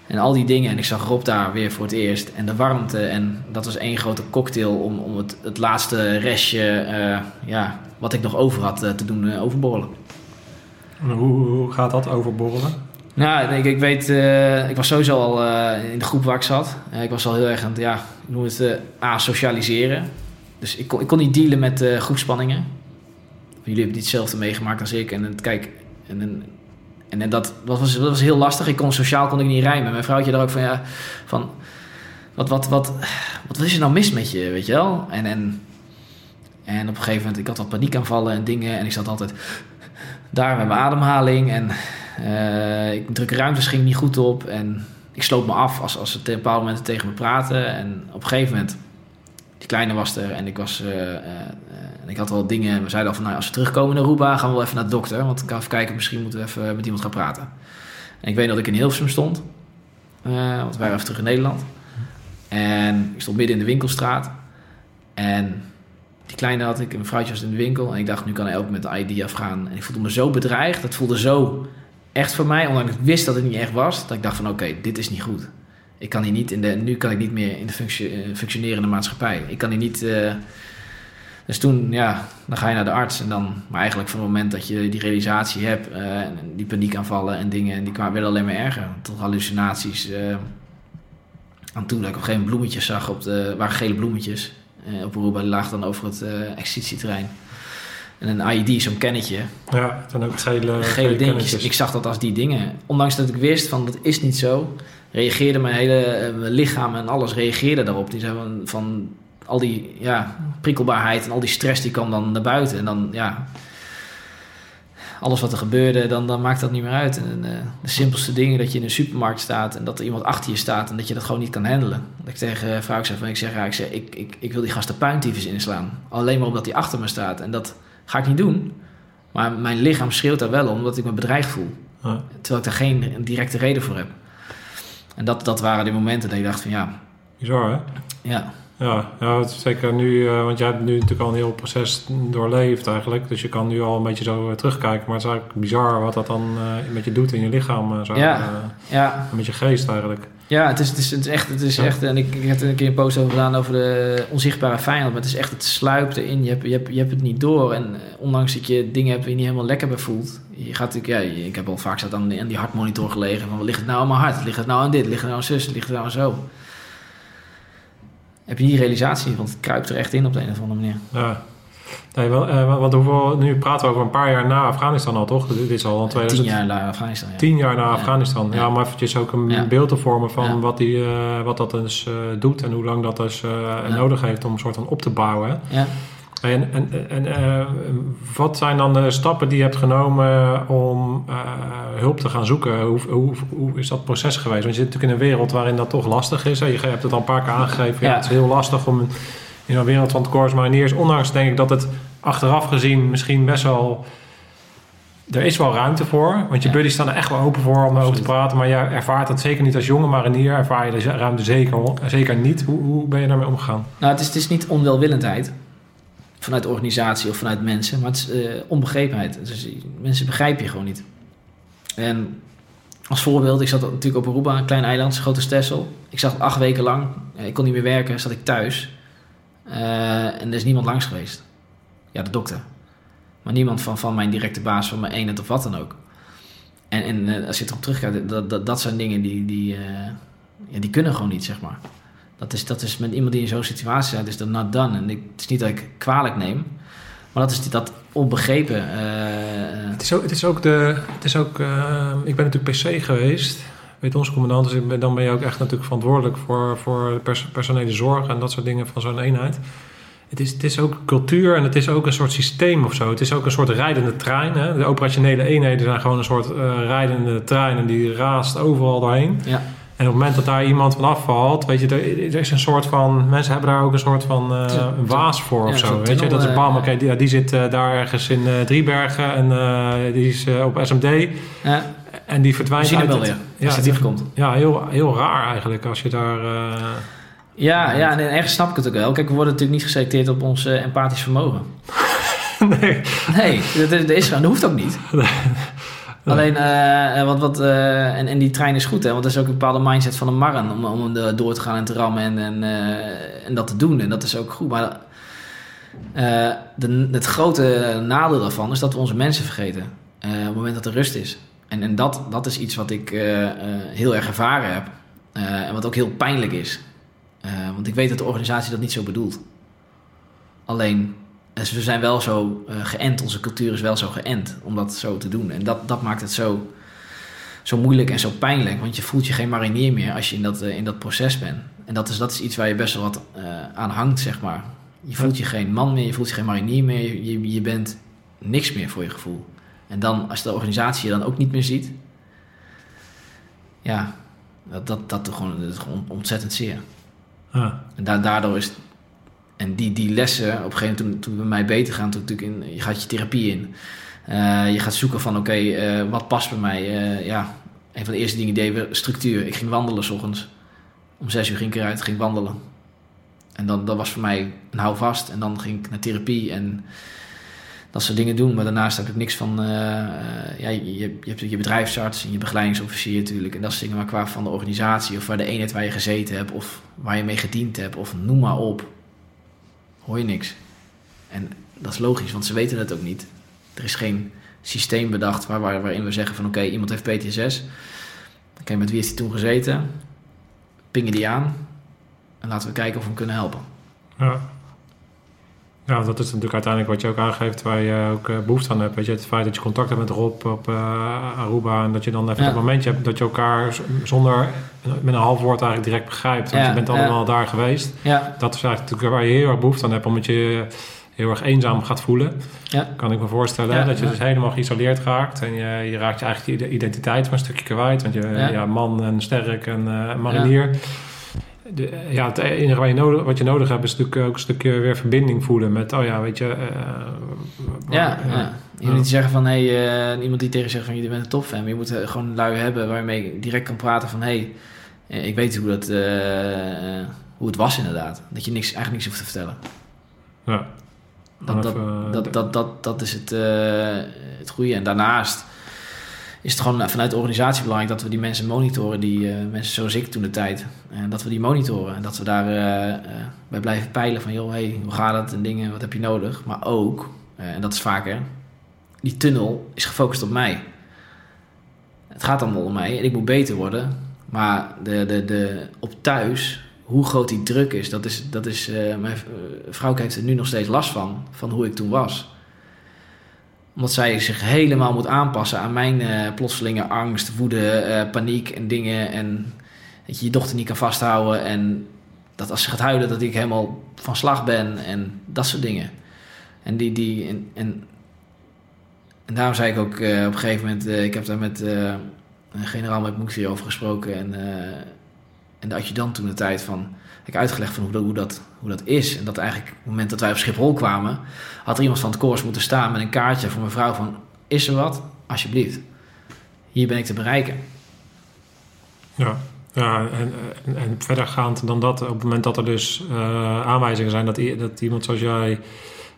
en al die dingen. En ik zag Rob daar weer voor het eerst en de warmte. En dat was één grote cocktail om, om het, het laatste restje eh, ja, wat ik nog over had te doen overborrelen. En Hoe, hoe gaat dat overborrelen? Nou, ik, ik weet, eh, ik was sowieso al eh, in de groep waar ik zat. Eh, ik was al heel erg aan het, ja, ik noem het, asocialiseren. Dus ik kon, ik kon niet dealen met groepspanningen. Jullie hebben niet hetzelfde meegemaakt als ik. En kijk, en, en, en, dat, was, dat was heel lastig. Ik kon sociaal kon ik niet rijmen. Mijn vrouwtje daar ook van, ja, van wat, wat, wat, wat, is er nou mis met je, weet je wel? En, en, en op een gegeven moment, ik had wat paniekaanvallen en dingen. En ik zat altijd daar met mijn ademhaling. En uh, ik drukke ruimtes ging niet goed op. En ik sloot me af als, als ze op een bepaald moment tegen me praten. En op een gegeven moment, die kleine was er en ik was... Uh, uh, en ik had wel dingen, we zeiden al van, nou, als we terugkomen naar Aruba, gaan we wel even naar de dokter. Want ik kan even kijken, misschien moeten we even met iemand gaan praten. En ik weet dat ik in Hilversum stond. Want we waren even terug in Nederland. En ik stond midden in de winkelstraat. En die kleine had ik, en mijn vrouwtje was in de winkel. En ik dacht, nu kan hij ook met de ID afgaan. En ik voelde me zo bedreigd. Dat voelde zo echt voor mij, ondanks ik wist dat het niet echt was. Dat ik dacht van, oké, dit is niet goed. Ik kan hier niet in de, nu kan ik niet meer in de functie, functionerende maatschappij. Ik kan hier niet... Uh, Dus toen, ja, dan ga je naar de arts. En dan, maar eigenlijk van het moment dat je die realisatie hebt, uh, en die paniekaanvallen en dingen, en die kwamen werden alleen maar erger. Tot hallucinaties. Uh, aan toe dat ik op een gegeven moment bloemetjes zag, op de, waren gele bloemetjes. Op Aruba, die dan over het uh, exercitieterrein. En een IED, zo'n kennetje. Ja, dan ook gele, gele dingetjes. Ik zag dat als die dingen. Ondanks dat ik wist van dat is niet zo, reageerde mijn hele mijn lichaam en alles reageerde daarop. Die zei van, van al die ja, prikkelbaarheid en al die stress die kwam dan naar buiten. En dan, ja, alles wat er gebeurde, dan, dan maakt dat niet meer uit. En, uh, de simpelste dingen, dat je in een supermarkt staat en dat er iemand achter je staat en dat je dat gewoon niet kan handelen. Dat ik tegen vrouw zeg van, ik zeg, ja, ik, zeg ik, ik, ik wil die gasten puintyfus inslaan. Alleen maar omdat hij achter me staat. En dat ga ik niet doen. Maar mijn lichaam schreeuwt daar wel om, omdat ik me bedreigd voel. Ja. Terwijl ik daar geen directe reden voor heb. En dat, dat waren die momenten dat je dacht van, ja... Bizar, hè? Ja. Ja, ja zeker nu, uh, want jij hebt nu natuurlijk al een heel proces doorleefd eigenlijk. Dus je kan nu al een beetje zo uh, terugkijken. Maar het is eigenlijk bizar wat dat dan uh, met je doet in je lichaam. zo, ja, ja. Met je geest eigenlijk. Ja, het is, het is, het is echt, het is ja. echt en ik, ik heb er een keer een post over gedaan over de onzichtbare vijand. Maar het is echt, het sluipt erin. Je hebt, je hebt, je hebt het niet door. En ondanks dat je dingen hebt waar je niet helemaal lekker bij voelt. Je gaat natuurlijk, ja, ik heb al vaak zat aan die, aan die hartmonitor gelegen. Van, ligt het nou aan mijn hart? Ligt het nou aan dit? Ligt het nou aan zus? Ligt het nou aan zo? Heb je die realisatie, want het kruipt er echt in op de een of andere manier. Ja. Nee, wel, uh, want hoeveel, nu praten we over een paar jaar na Afghanistan al, toch? Dit is al al 2000... Tien jaar na Afghanistan, ja. Tien jaar na Afghanistan. Ja, ja maar eventjes ook een beeld te vormen van wat, die, uh, wat dat dus uh, doet en hoe lang dat dus nodig heeft om een soort van op te bouwen. Ja. En, en, en uh, wat zijn dan de stappen die je hebt genomen om uh, hulp te gaan zoeken? Hoe, hoe, hoe, is dat proces geweest? Want je zit natuurlijk in een wereld waarin dat toch lastig is. Hè? Je hebt het al een paar keer aangegeven. Ja, ja. Het is heel lastig om in een wereld van tekorts mariniers... ondanks denk ik dat het achteraf gezien misschien best wel... Er is wel ruimte voor, want je ja. buddies staan er echt wel open voor om erover te praten. Maar jij ervaart dat zeker niet als jonge marinier. Ervaar je de ruimte zeker, zeker niet. Hoe, hoe ben je daarmee omgegaan? Nou, het is, het is niet onwelwillendheid vanuit organisatie of vanuit mensen, maar het is uh, onbegrepenheid. Dus mensen begrijpen je gewoon niet. En als voorbeeld, ik zat natuurlijk op Aruba, een klein eiland, grote stessel. Ik zat acht weken lang, ik kon niet meer werken, zat ik thuis. Uh, en er is niemand langs geweest. Ja, de dokter. Maar niemand van, van mijn directe baas, van mijn eenheid of wat dan ook. En, en als je erop terugkijkt, dat, dat, dat zijn dingen die, die, ja, die kunnen gewoon niet, zeg maar. Dat is, dat is met iemand die in zo'n situatie zit, is dat not done. En ik, het is niet dat ik kwalijk neem, maar dat is dat onbegrepen. Uh, het, is ook, het is ook de. Het is ook, uh, ik ben natuurlijk PC geweest. Weet onze commandant, dus ben, dan ben je ook echt natuurlijk verantwoordelijk voor, voor pers, personele zorg en dat soort dingen van zo'n eenheid. Het is, het is ook cultuur en het is ook een soort systeem of zo. Het is ook een soort rijdende trein. Hè? De operationele eenheden zijn gewoon een soort uh, rijdende trein en die raast overal doorheen. Ja. En op het moment dat daar iemand van afvalt, weet je, er, er is een soort van. Mensen hebben daar ook een soort van uh, een waas voor ja, of zo. Weet je, dat is bam, oké, okay, die, die zit uh, daar ergens in uh, Driebergen en die is op SMD. Ja. En die verdwijnt. Hem wel weer. Ja, als komt. Ja, heel, heel raar eigenlijk als je daar. ja, ja, en ergens snap ik het ook wel. Kijk, we worden natuurlijk niet geselecteerd op ons empathisch vermogen. <laughs> nee. Nee, dat, dat, is, dat hoeft ook niet. <laughs> Alleen, uh, wat, wat, uh, en, en die trein is goed, hè? Want dat is ook een bepaalde mindset van een marren om, om door te gaan en te rammen en, en, en dat te doen. En dat is ook goed. Maar de, het grote nadeel daarvan is dat we onze mensen vergeten. op het moment dat er rust is. En, en dat, dat is iets wat ik heel erg ervaren heb. en wat ook heel pijnlijk is. want ik weet dat de organisatie dat niet zo bedoelt. Alleen dus we zijn wel zo uh, geënt, onze cultuur is wel zo geënt om dat zo te doen. En dat, dat maakt het zo, zo moeilijk en zo pijnlijk, want je voelt je geen marinier meer als je in dat, uh, in dat proces bent. En dat is, dat is iets waar je best wel wat uh, aan hangt, zeg maar. Je voelt je geen man meer, je voelt je geen marinier meer, je, je bent niks meer voor je gevoel. En dan, als de organisatie je dan ook niet meer ziet, ja, dat, dat, dat, gewoon, dat gewoon ontzettend zeer. Ah. En da daardoor is en die, die lessen, op een gegeven moment toen, bij mij beter gaan, toen natuurlijk in, je gaat je therapie in. Uh, je gaat zoeken van oké, uh, wat past bij mij? Uh, ja, een van de eerste dingen deden we structuur. Ik ging wandelen s ochtends. Om zes uur ging ik eruit, ging wandelen. En dan, dat was voor mij een houvast. En dan ging ik naar therapie en dat soort dingen doen. Maar daarnaast heb ik niks van... ja, je, je hebt je bedrijfsarts en je begeleidingsofficier natuurlijk. En dat soort dingen. Maar qua van de organisatie of waar de eenheid waar je gezeten hebt... of waar je mee gediend hebt of noem maar op hoor je niks. En dat is logisch, want ze weten het ook niet. Er is geen systeem bedacht waar, waar, waarin we zeggen van oké, iemand heeft PTSS. Oké, met wie heeft hij toen gezeten? Pingen die aan. En laten we kijken of we hem kunnen helpen. Ja. Ja, dat is natuurlijk uiteindelijk wat je ook aangeeft waar je ook eh, behoefte aan hebt. Weet je, het feit dat je contact hebt met Rob op uh, Aruba en dat je dan even Ja. dat momentje hebt dat je elkaar zonder met een half woord eigenlijk direct begrijpt. Want Ja, je bent ja. allemaal daar geweest. Ja, Dat is eigenlijk natuurlijk waar je heel erg behoefte aan hebt, omdat je heel erg eenzaam gaat voelen. ja, Kan ik me voorstellen. Dat je dus helemaal geïsoleerd raakt. En je, je raakt je eigenlijk je identiteit maar een stukje kwijt. Want je Ja. ja. man en sterk en eh, marinier. De, ja, het enige wat je, nodig, wat je nodig hebt is natuurlijk ook een stukje weer verbinding voelen met, oh ja, weet je. eh, ja. ja. ja. Je moet niet zeggen van, hé, hey, iemand die tegen je zegt van, je bent een topfan. Maar je moet eh, gewoon lui hebben waarmee je direct kan praten van, hé, hey, ik weet hoe, dat, eh, eh, hoe het was inderdaad. Dat je niks, eigenlijk niks hoeft te vertellen. Ja. Dat, dat, dat, dat, dat, dat is het, eh, het goede. En daarnaast is het gewoon vanuit de organisatie belangrijk dat we die mensen monitoren, die eh, mensen zoals ik toen de tijd, en dat we die monitoren en dat we daar eh, eh, bij blijven peilen van, joh, hey, hoe gaat het en dingen, wat heb je nodig? Maar ook, eh, en dat is vaker, die tunnel is gefocust op mij. Het gaat allemaal om mij en ik moet beter worden, maar de, de, de, op thuis, hoe groot die druk is, dat is, dat is eh, mijn eh, vrouw heeft er nu nog steeds last van, van hoe ik toen was omdat zij zich helemaal moet aanpassen aan mijn eh plotselinge angst, woede, eh, paniek en dingen. En dat je je dochter niet kan vasthouden. En dat als ze gaat huilen, dat ik helemaal van slag ben. En dat soort dingen. En, die, die, en, en, en daarom zei ik ook eh, op een gegeven moment... ik heb daar met generaal met Moekti over gesproken. En, en de adjudant toen de tijd van... Ik uitgelegd van hoe dat, hoe, dat, hoe dat is. En dat eigenlijk op het moment dat wij op Schiphol kwamen... had er iemand van het koers moeten staan met een kaartje voor mijn vrouw van... Is er wat? Alsjeblieft. Hier ben ik te bereiken. Ja, ja en, en, en verdergaand dan dat, op het moment dat er dus eh, aanwijzingen zijn dat, dat iemand zoals jij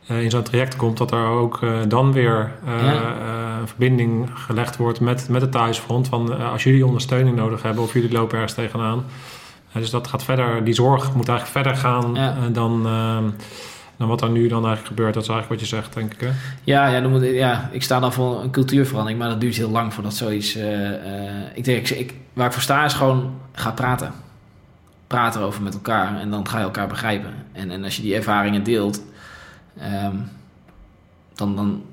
eh, in zo'n traject komt, dat er ook eh, dan weer Ja. een verbinding gelegd wordt met, met het thuisfront. Van als jullie ondersteuning nodig hebben of jullie lopen ergens tegenaan. Dus dat gaat verder, die zorg moet eigenlijk verder gaan Ja. eh, dan, eh, dan wat er nu dan eigenlijk gebeurt. Dat is eigenlijk wat je zegt, denk ik. Hè? Ja, ja, dan moet, ja, ik sta dan voor een cultuurverandering, maar dat duurt heel lang voordat zoiets. eh, eh, ik denk, ik, ik, waar ik voor sta is gewoon ga praten. Praten erover met elkaar en dan ga je elkaar begrijpen. En, en als je die ervaringen deelt, ehm, dan, dan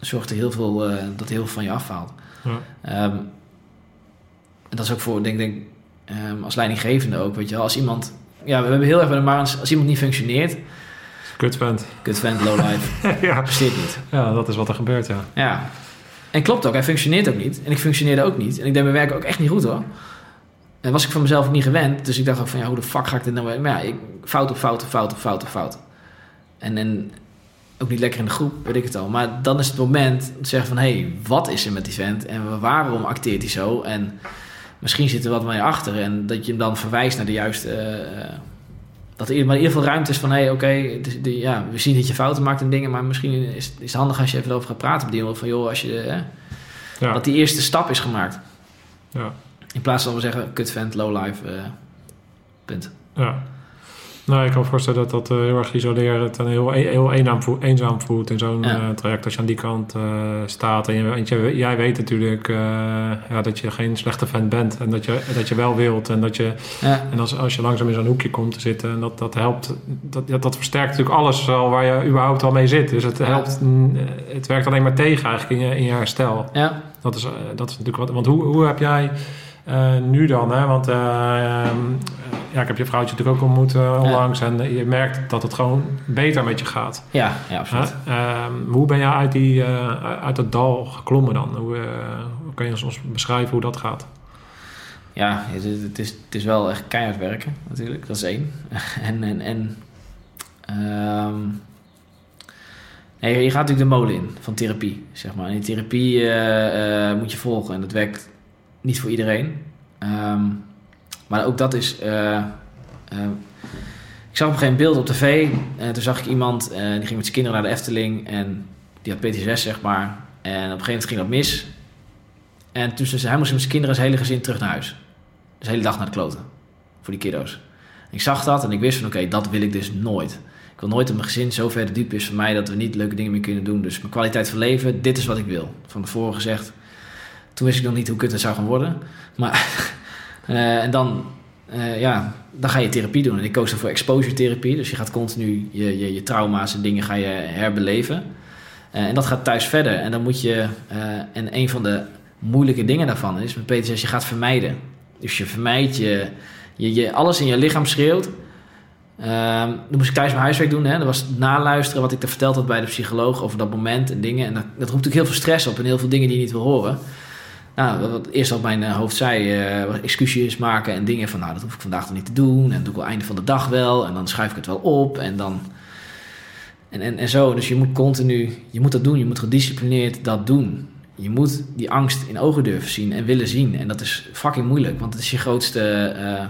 zorgt er heel veel eh, dat heel veel van je afhaalt. Ja. Ehm, en dat is ook voor, denk ik, ehm, als leidinggevende ook, weet je wel. Als iemand, ja, we hebben heel erg, maar als, als iemand niet functioneert, Kut vent. kut vent, low life, <laughs> ja. presteert niet. ja, dat is wat er gebeurt, ja. Ja. En klopt ook, hij functioneert ook niet. En ik functioneerde ook niet. En ik deed mijn werk ook echt niet goed hoor. En was ik van mezelf ook niet gewend. Dus ik dacht ook van ja, hoe de fuck ga ik dit nou weer... Maar ja, ik, fout op fout op fout op fout op fout. En, en ook niet lekker in de groep, weet ik het al. Maar dan is het moment om te zeggen van... Hé, hey, wat is er met die vent? En waarom acteert hij zo? En misschien zit er wat mee achter. En dat je hem dan verwijst naar de juiste... eh, dat er maar in ieder geval ruimte is van... Hé, hey, oké, ja, we zien dat je fouten maakt en dingen... maar misschien is, is het handig als je even erover gaat praten op die manier. Van joh, als je... Ja. dat die eerste stap is gemaakt. ja. In plaats van we zeggen, kut vent, low life, eh, punt. Ja. Nou, ik kan me voorstellen dat dat eh, heel erg isolerend en heel, heel eenzaam, voelt, eenzaam voelt in zo'n Ja. eh, traject als je aan die kant eh, staat. En je, je- jij weet natuurlijk ja, dat je geen slechte fan bent en dat je, dat je wel wilt. En, dat je, Ja, en als, als je langzaam in zo'n hoekje komt te zitten, en dat, dat helpt. Dat, dat versterkt natuurlijk alles al waar je überhaupt al mee zit. Dus het, helpt, het werkt alleen maar tegen eigenlijk in je, in je herstel. ja, Dat is, dat is natuurlijk wat. Want hoe, hoe heb jij eh, nu dan? Hè? Want eh, ehm, ja, ik heb je vrouwtje natuurlijk ook ontmoet eh, onlangs. En je merkt dat het gewoon beter met je gaat. ja, ja, absoluut. Ehm, hoe ben jij uit, die, uit dat dal geklommen dan? Hoe, kan je ons beschrijven hoe dat gaat? Ja, het, is- het, is, het is wel echt keihard werken, natuurlijk. Dat is één. <laughs> en, en, en ehm, nee, je gaat natuurlijk de molen in van therapie, zeg maar. En die therapie moet je volgen en dat werkt niet voor iedereen. Ehm, maar ook dat is... eh, eh, ik zag op een gegeven beeld op tv. En toen zag ik iemand, eh, die ging met zijn kinderen naar de Efteling. En die had PTSS, zeg maar. En op een gegeven moment ging dat mis. En toen zei hij moest met zijn kinderen en zijn hele gezin terug naar huis. Dus de hele dag naar de kloten. Voor die kiddo's. Ik zag dat en ik wist van oké, dat wil ik dus nooit. Ik wil nooit dat mijn gezin zo ver diep is voor mij dat we niet leuke dingen meer kunnen doen. Dus mijn kwaliteit van leven, dit is wat ik wil. Van tevoren gezegd. Toen wist ik nog niet hoe kut het zou gaan worden. Maar, uh, <laughs> en dan, uh, ja, dan ga je therapie doen. En ik koos ervoor exposure therapie. Dus je gaat continu je, je, je trauma's en dingen ga je herbeleven. Uh, en dat gaat thuis verder. En dan moet je, en een van de moeilijke dingen daarvan is met PTSS, je gaat vermijden. Dus je vermijdt je, je, je alles in je lichaam schreeuwt. Um, dan moest ik thuis mijn huiswerk doen. Hè. Dat was naluisteren wat ik er verteld had bij de psycholoog over dat moment en dingen. En dat, dat roept natuurlijk heel veel stress op en heel veel dingen die je niet wil horen. Nou, wat eerst wat mijn uh, hoofd zei, uh, excuses maken en dingen van, nou, dat hoef ik vandaag toch niet te doen. En dat doe ik wel einde van de dag wel. En dan schrijf ik het wel op. En dan. En, en, en zo. Dus je moet continu, je moet dat doen. Je moet gedisciplineerd dat doen. Je moet die angst in ogen durven zien en willen zien. En dat is fucking moeilijk, want het is je grootste uh,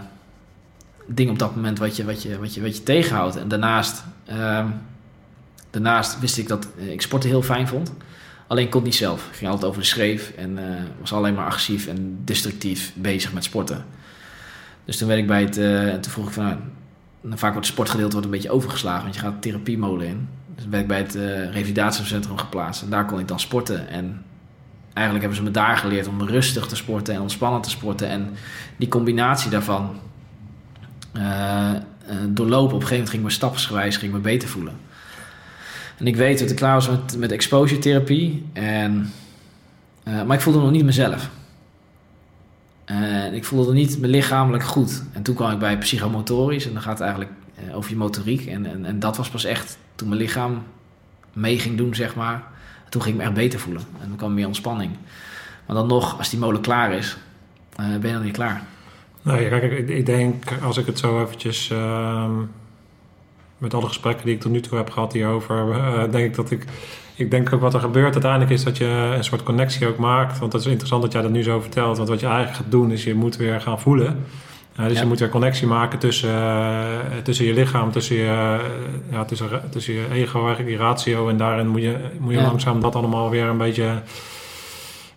ding op dat moment wat je, wat je, wat je, wat je tegenhoudt. En daarnaast, uh, daarnaast wist ik dat ik sporten heel fijn vond. Alleen kon niet zelf. Ging altijd over de schreef en uh, was alleen maar agressief en destructief bezig met sporten. Dus toen werd ik bij het, uh, toen vroeg ik van, nou, vaak wordt het sportgedeelte wordt een beetje overgeslagen, want je gaat therapiemolen in. Dus werd ik bij het uh, revalidatiecentrum geplaatst en daar kon ik dan sporten. En eigenlijk hebben ze me daar geleerd om rustig te sporten en ontspannen te sporten. En die combinatie daarvan doorlopen. Op een gegeven moment ging ik me stapsgewijs ging me beter voelen. En ik weet dat ik klaar was met, met exposure therapie. En, uh, maar ik voelde nog niet mezelf. En ik voelde niet mijn lichamelijk goed. En toen kwam ik bij psychomotorisch. En dan gaat het eigenlijk over je motoriek. En, en, en dat was pas echt toen mijn lichaam mee ging doen, zeg maar toen ging ik me echt beter voelen. En dan kwam meer ontspanning. Maar dan nog, als die molen klaar is, uh, ben je dan niet klaar. Nee, kijk, ik, denk, als ik het zo eventjes... Uh, met alle gesprekken die ik tot nu toe heb gehad hierover... Uh, denk ik dat ik... Ik denk ook wat er gebeurt uiteindelijk is dat je een soort connectie ook maakt. Want dat is interessant dat jij dat nu zo vertelt. Want wat je eigenlijk gaat doen is je moet weer gaan voelen. Uh, dus ja. je moet weer connectie maken tussen, uh, tussen je lichaam, tussen je, ja, tussen, tussen je ego, eigenlijk die ratio. En daarin moet je, moet je ja. langzaam dat allemaal weer een beetje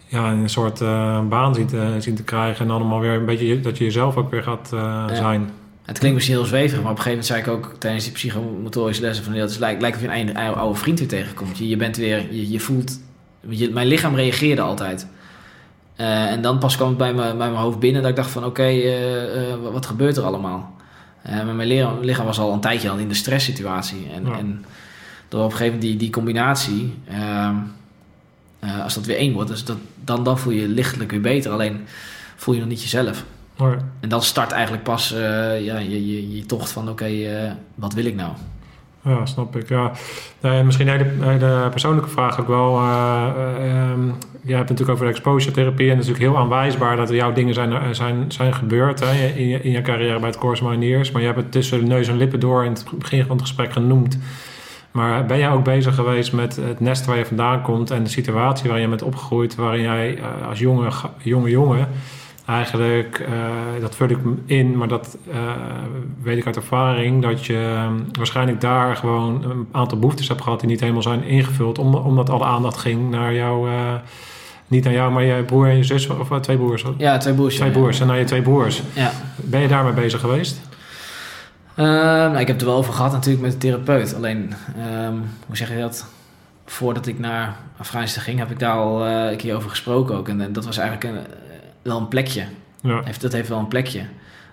ja, een soort baan zien te, zien te krijgen. En allemaal weer een beetje dat je jezelf ook weer gaat ja. zijn. Het klinkt misschien heel zweverig, maar op een gegeven moment zei ik ook tijdens die psychomotorische lessen van het lijkt, lijkt of je een oude, vriend weer tegenkomt. Je, je bent weer, je, je voelt, je, mijn lichaam reageerde altijd. Uh, en dan pas kwam het bij, me, bij mijn hoofd binnen dat ik dacht van oké, okay, uh, uh, wat gebeurt er allemaal? maar mijn lichaam, lichaam was al een tijdje al in de stresssituatie. En, ja. en door op een gegeven moment die, die combinatie, ehm, als dat weer één wordt, dus dat, dan, dan voel je je lichtelijk weer beter. Alleen voel je nog niet jezelf. En dan start eigenlijk pas ja, je, je, je tocht van oké, okay, wat wil ik nou? Ja, snap ik. Ja. Misschien een hele, hele persoonlijke vraag ook wel. Uh, uh, um, je hebt het natuurlijk over de exposure therapie. En het is natuurlijk heel aanwijsbaar dat er jouw dingen zijn, zijn, zijn gebeurd hè, in, je, in je carrière bij het Corps Mariniers. Maar je hebt het tussen de neus en lippen door in het begin van het gesprek genoemd. Maar ben jij ook bezig geweest met het nest waar je vandaan komt en de situatie waarin je bent opgegroeid, waarin jij als jonge, jonge jongen eigenlijk, uh, dat vul ik in, maar dat uh, weet ik uit ervaring, dat je um, waarschijnlijk daar gewoon een aantal behoeftes hebt gehad die niet helemaal zijn ingevuld, om, omdat alle aandacht ging naar jou, uh, niet naar jou, maar je broer en je zus, of twee broers? Ja, twee broers. Twee broers, ja. en naar je twee broers. Ja. Ben je daarmee bezig geweest? nou, ik heb het er wel over gehad natuurlijk met de therapeut. Alleen, um, hoe zeg je dat? Voordat ik naar Afghanistan ging, heb ik daar al een keer over gesproken ook. En, en dat was eigenlijk een wel een plekje. Ja. Heeft, dat heeft wel een plekje.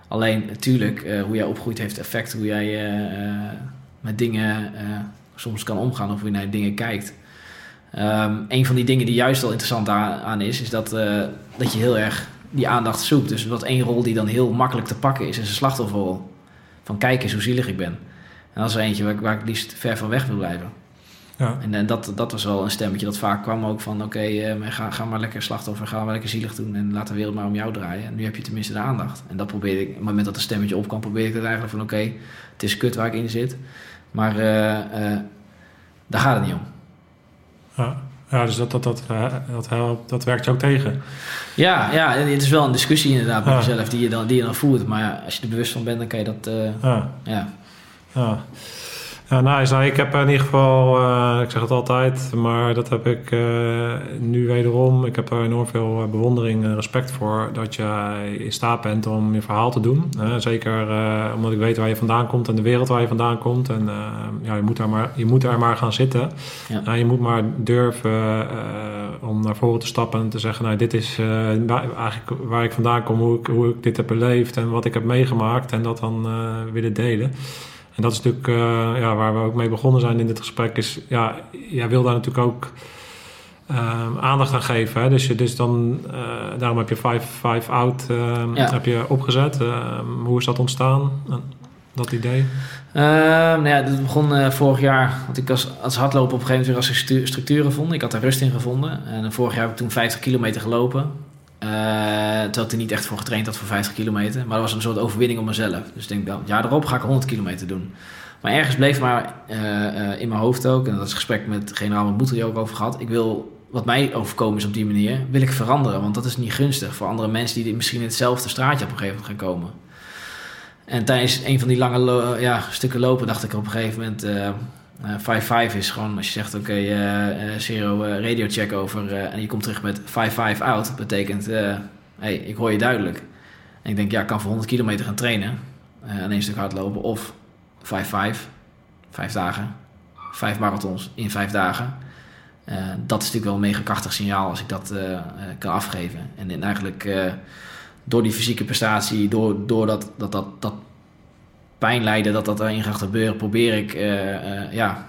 Alleen natuurlijk, uh, hoe jij opgroeit heeft effect. Hoe jij uh, met dingen soms kan omgaan of hoe je naar dingen kijkt. Um, een van die dingen die juist wel interessant aan, aan is, is dat, dat je heel erg die aandacht zoekt. Dus wat één rol die dan heel makkelijk te pakken is, is een slachtofferrol. Van kijk eens hoe zielig ik ben. En dat is er eentje waar, waar ik liefst ver van weg wil blijven. Ja. En, en dat, dat was wel een stemmetje dat vaak kwam ook van... oké, okay, uh, ga, ga maar lekker slachtoffer, ga maar lekker zielig doen... en laat de wereld maar om jou draaien. En nu heb je tenminste de aandacht. En dat probeerde ik, op het moment dat een stemmetje opkwam... probeerde ik het eigenlijk van oké, okay, het is kut waar ik in zit... maar uh, uh, daar gaat het niet om. Ja, ja dus dat, dat, dat, dat, helpt, dat werkt je ook tegen. Ja, ja, het is wel een discussie inderdaad met ja. jezelf die je, dan, die je dan voert. Maar ja, als je er bewust van bent, dan kan je dat... ja. ja. ja. Ja, nice. Nou, ik heb in ieder geval, eh, ik zeg het altijd, maar dat heb ik eh, nu wederom. Ik heb er enorm veel eh, bewondering en respect voor dat jij in staat bent om je verhaal te doen. zeker omdat ik weet waar je vandaan komt en de wereld waar je vandaan komt. En ja, je moet, daar maar, je moet daar maar gaan zitten. Ja. je moet maar durven om naar voren te stappen en te zeggen: Nou, dit is eigenlijk waar ik vandaan kom, hoe ik, hoe ik dit heb beleefd en wat ik heb meegemaakt. En dat dan willen delen. En dat is natuurlijk uh, ja, waar we ook mee begonnen zijn in dit gesprek. Is, ja, jij wil daar natuurlijk ook uh, aandacht aan geven. Hè? Dus, je, dus dan, uh, daarom heb je Five, five Out ehm, ja. heb je opgezet. Ehm, hoe is dat ontstaan, dat idee? nou ja, dat begon vorig jaar. Want ik als, als hardlopen op een gegeven moment weer als structuren gevonden. Ik had er rust in gevonden. En vorig jaar heb ik toen 50 kilometer gelopen. Uh, terwijl ik niet echt voor getraind had voor 50 kilometer. Maar dat was een soort overwinning op mezelf. Dus ik denk, wel, ja, erop ga ik 100 kilometer doen. Maar ergens bleef maar uh, uh, in mijn hoofd ook, en dat is een gesprek met generaal Boeter ook over gehad. Ik wil, wat mij overkomen is op die manier, wil ik veranderen. Want dat is niet gunstig voor andere mensen die misschien in hetzelfde straatje op een gegeven moment gaan komen. En tijdens een van die lange ja, stukken lopen dacht ik op een gegeven moment 5-5 uh, is gewoon als je zegt: Oké, okay, uh, zero radio check over. en je komt terug met 5-5 out. Betekent: hey, ik hoor je duidelijk. Ik denk: Ja, ik kan voor 100 kilometer gaan trainen. en één stuk hardlopen. Of 5-5, vijf dagen. Vijf marathons in vijf dagen. dat is natuurlijk wel een mega krachtig signaal als ik dat kan afgeven. En, en eigenlijk door die fysieke prestatie, door, door dat, dat, dat, dat pijn lijden dat dat erin gaat gebeuren, probeer ik uh, uh, ja,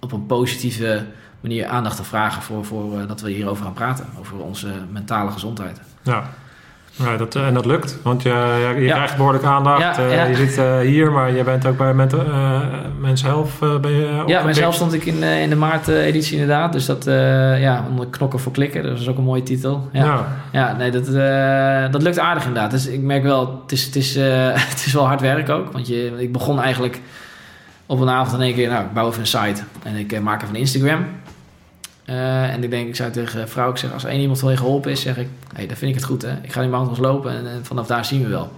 op een positieve manier aandacht te vragen voor, voor uh, dat we hierover gaan praten, over onze mentale gezondheid. Ja. Ja, dat, en dat lukt, want je, je, krijgt behoorlijk aandacht. Ja, je zit hier, maar je bent ook bij Mental, Men's Health. ben je ja, stond ik in, in de maart-editie inderdaad. Dus dat, ja, onder knokken voor klikken, dat is ook een mooie titel. Ja, ja. nee, dat, dat lukt aardig inderdaad. Dus ik merk wel, het is, het is, <laughs> het is wel hard werk ook. Want je, ik begon eigenlijk op een avond in één keer, nou, ik bouw even een site. En ik maak even een Instagram. Uh, en ik denk, ik zei tegen vrouw, ik zeg, als één iemand je geholpen is, zeg ik, hey, dan vind ik het goed, hè. Ik ga die marathons lopen en, en, vanaf daar zien we wel.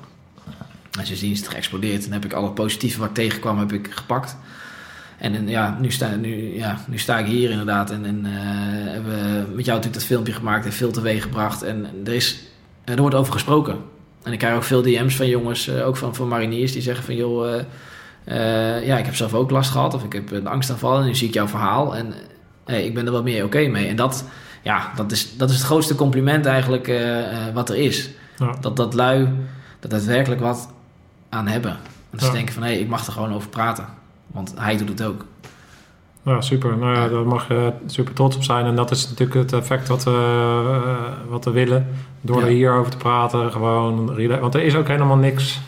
En sindsdien is het geëxplodeerd en heb ik alle positieve wat ik tegenkwam, heb ik gepakt. En, en ja, nu sta, nu, ja, nu sta ik hier inderdaad en, en uh, hebben we met jou natuurlijk dat filmpje gemaakt en veel teweeg gebracht. En er, is, er wordt over gesproken. En ik krijg ook veel DM's van jongens, uh, ook van, van mariniers, die zeggen van, joh, ja, ik heb zelf ook last gehad of ik heb een angstaanval en nu zie ik jouw verhaal. En hey, ik ben er wel meer oké mee. En dat, ja, dat, is, dat is het grootste compliment eigenlijk uh, uh, wat er is. Ja. Dat, dat lui dat daadwerkelijk wat aan hebben. En ze ja. denken van, hé, hey, ik mag er gewoon over praten. Want hij doet het ook. Ja, super. Nou ja, daar mag je super trots op zijn. En dat is natuurlijk het effect wat we, uh, wat we willen. Door ja. er hierover te praten, gewoon... Want er is ook helemaal niks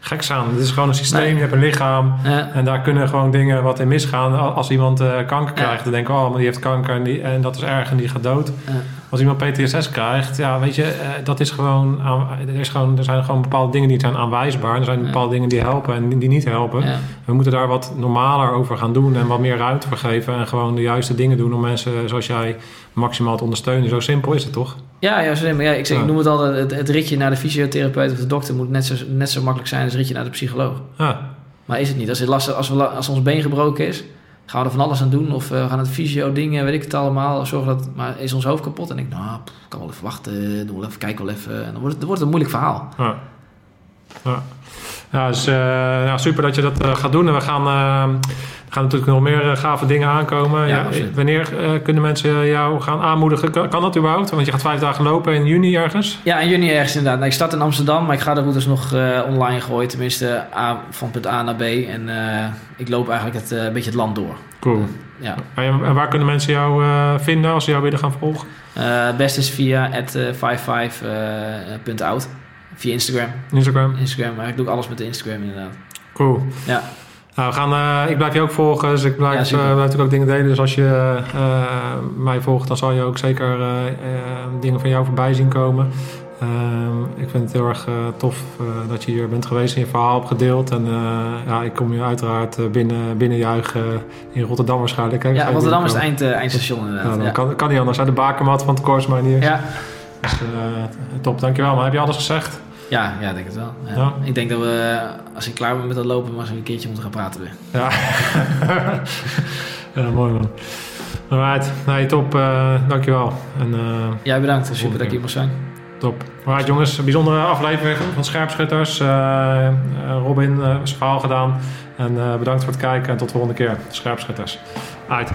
geks aan. Het is gewoon een systeem, nee. je hebt een lichaam. Ja. En daar kunnen gewoon dingen wat in misgaan. Als iemand uh, kanker krijgt, ja. dan denken we, oh, maar die heeft kanker en, die, en dat is erg en die gaat dood. Ja. Als iemand PTSS krijgt, ja, weet je, uh, dat is gewoon, er, is gewoon, er zijn gewoon bepaalde dingen die zijn aanwijsbaar. Er zijn bepaalde dingen die helpen en die niet helpen. We moeten daar wat normaler over gaan doen en wat meer ruimte voor geven. En gewoon de juiste dingen doen om mensen zoals jij maximaal te ondersteunen. Zo simpel is het toch? Ja, ja. Ja, ik, zeg, ik noem het altijd, het, het, ritje naar de fysiotherapeut of de dokter moet net zo, net zo makkelijk zijn als het ritje naar de psycholoog. Maar is het niet. Als, het lastig, als, we, als ons been gebroken is, gaan we er van alles aan doen. Of uh, we gaan het fysio dingen, weet ik het allemaal. Zorgen dat, maar is ons hoofd kapot? En ik nou, pff, kan wel even wachten. Doen we even, kijken wel even. En dan wordt het, dan wordt het een moeilijk verhaal. Ja. Ja. Ja, dus, uh, ja, super dat je dat uh, gaat doen. En we gaan, uh, er gaan natuurlijk nog meer gave dingen aankomen. Ja, ja, wanneer kunnen mensen jou gaan aanmoedigen? Kan, kan, dat überhaupt? Want je gaat vijf dagen lopen in juni ergens. Ja, in juni ergens inderdaad. Nou, ik start in Amsterdam, maar ik ga de routes nog online gooien. Tenminste, A, van punt A naar B. En ik loop eigenlijk het, een beetje het land door. Cool. ja. En waar kunnen mensen jou vinden als ze jou willen gaan volgen? het beste is via at 55.out. Via Instagram. Instagram. Instagram, maar ik doe alles met de Instagram inderdaad. Cool. Ja. Nou, we gaan, uh, ik blijf je ook volgen, dus ik blijf, ja, uh, blijf natuurlijk ook dingen delen. Dus als je uh, mij volgt, dan zal je ook zeker dingen van jou voorbij zien komen. ik vind het heel erg tof dat je hier bent geweest en je verhaal hebt gedeeld. En ja, ik kom je uiteraard binnen, binnenjuichen in Rotterdam waarschijnlijk. Hè? Ja, Rotterdam is het eind, eindstation inderdaad. Nou, dan ja. kan, kan niet anders. Uit de bakermat van het Korsmanier. Ja. Dus, top, dankjewel. Maar heb je alles gezegd? Ja, ja, denk het wel. Ja. Ja. Ik denk dat we, als ik klaar ben met dat lopen, maar eens een keertje moeten gaan praten weer. Ja, <laughs> ja mooi man. Alright, nee, top. eh dankjewel. En, eh, Jij bedankt, super dat ik hier mag zijn. Top. Alright jongens, een bijzondere aflevering van Scherpschutters. Robin, zijn verhaal gedaan. En bedankt voor het kijken en tot de volgende keer. Scherpschutters. Alright.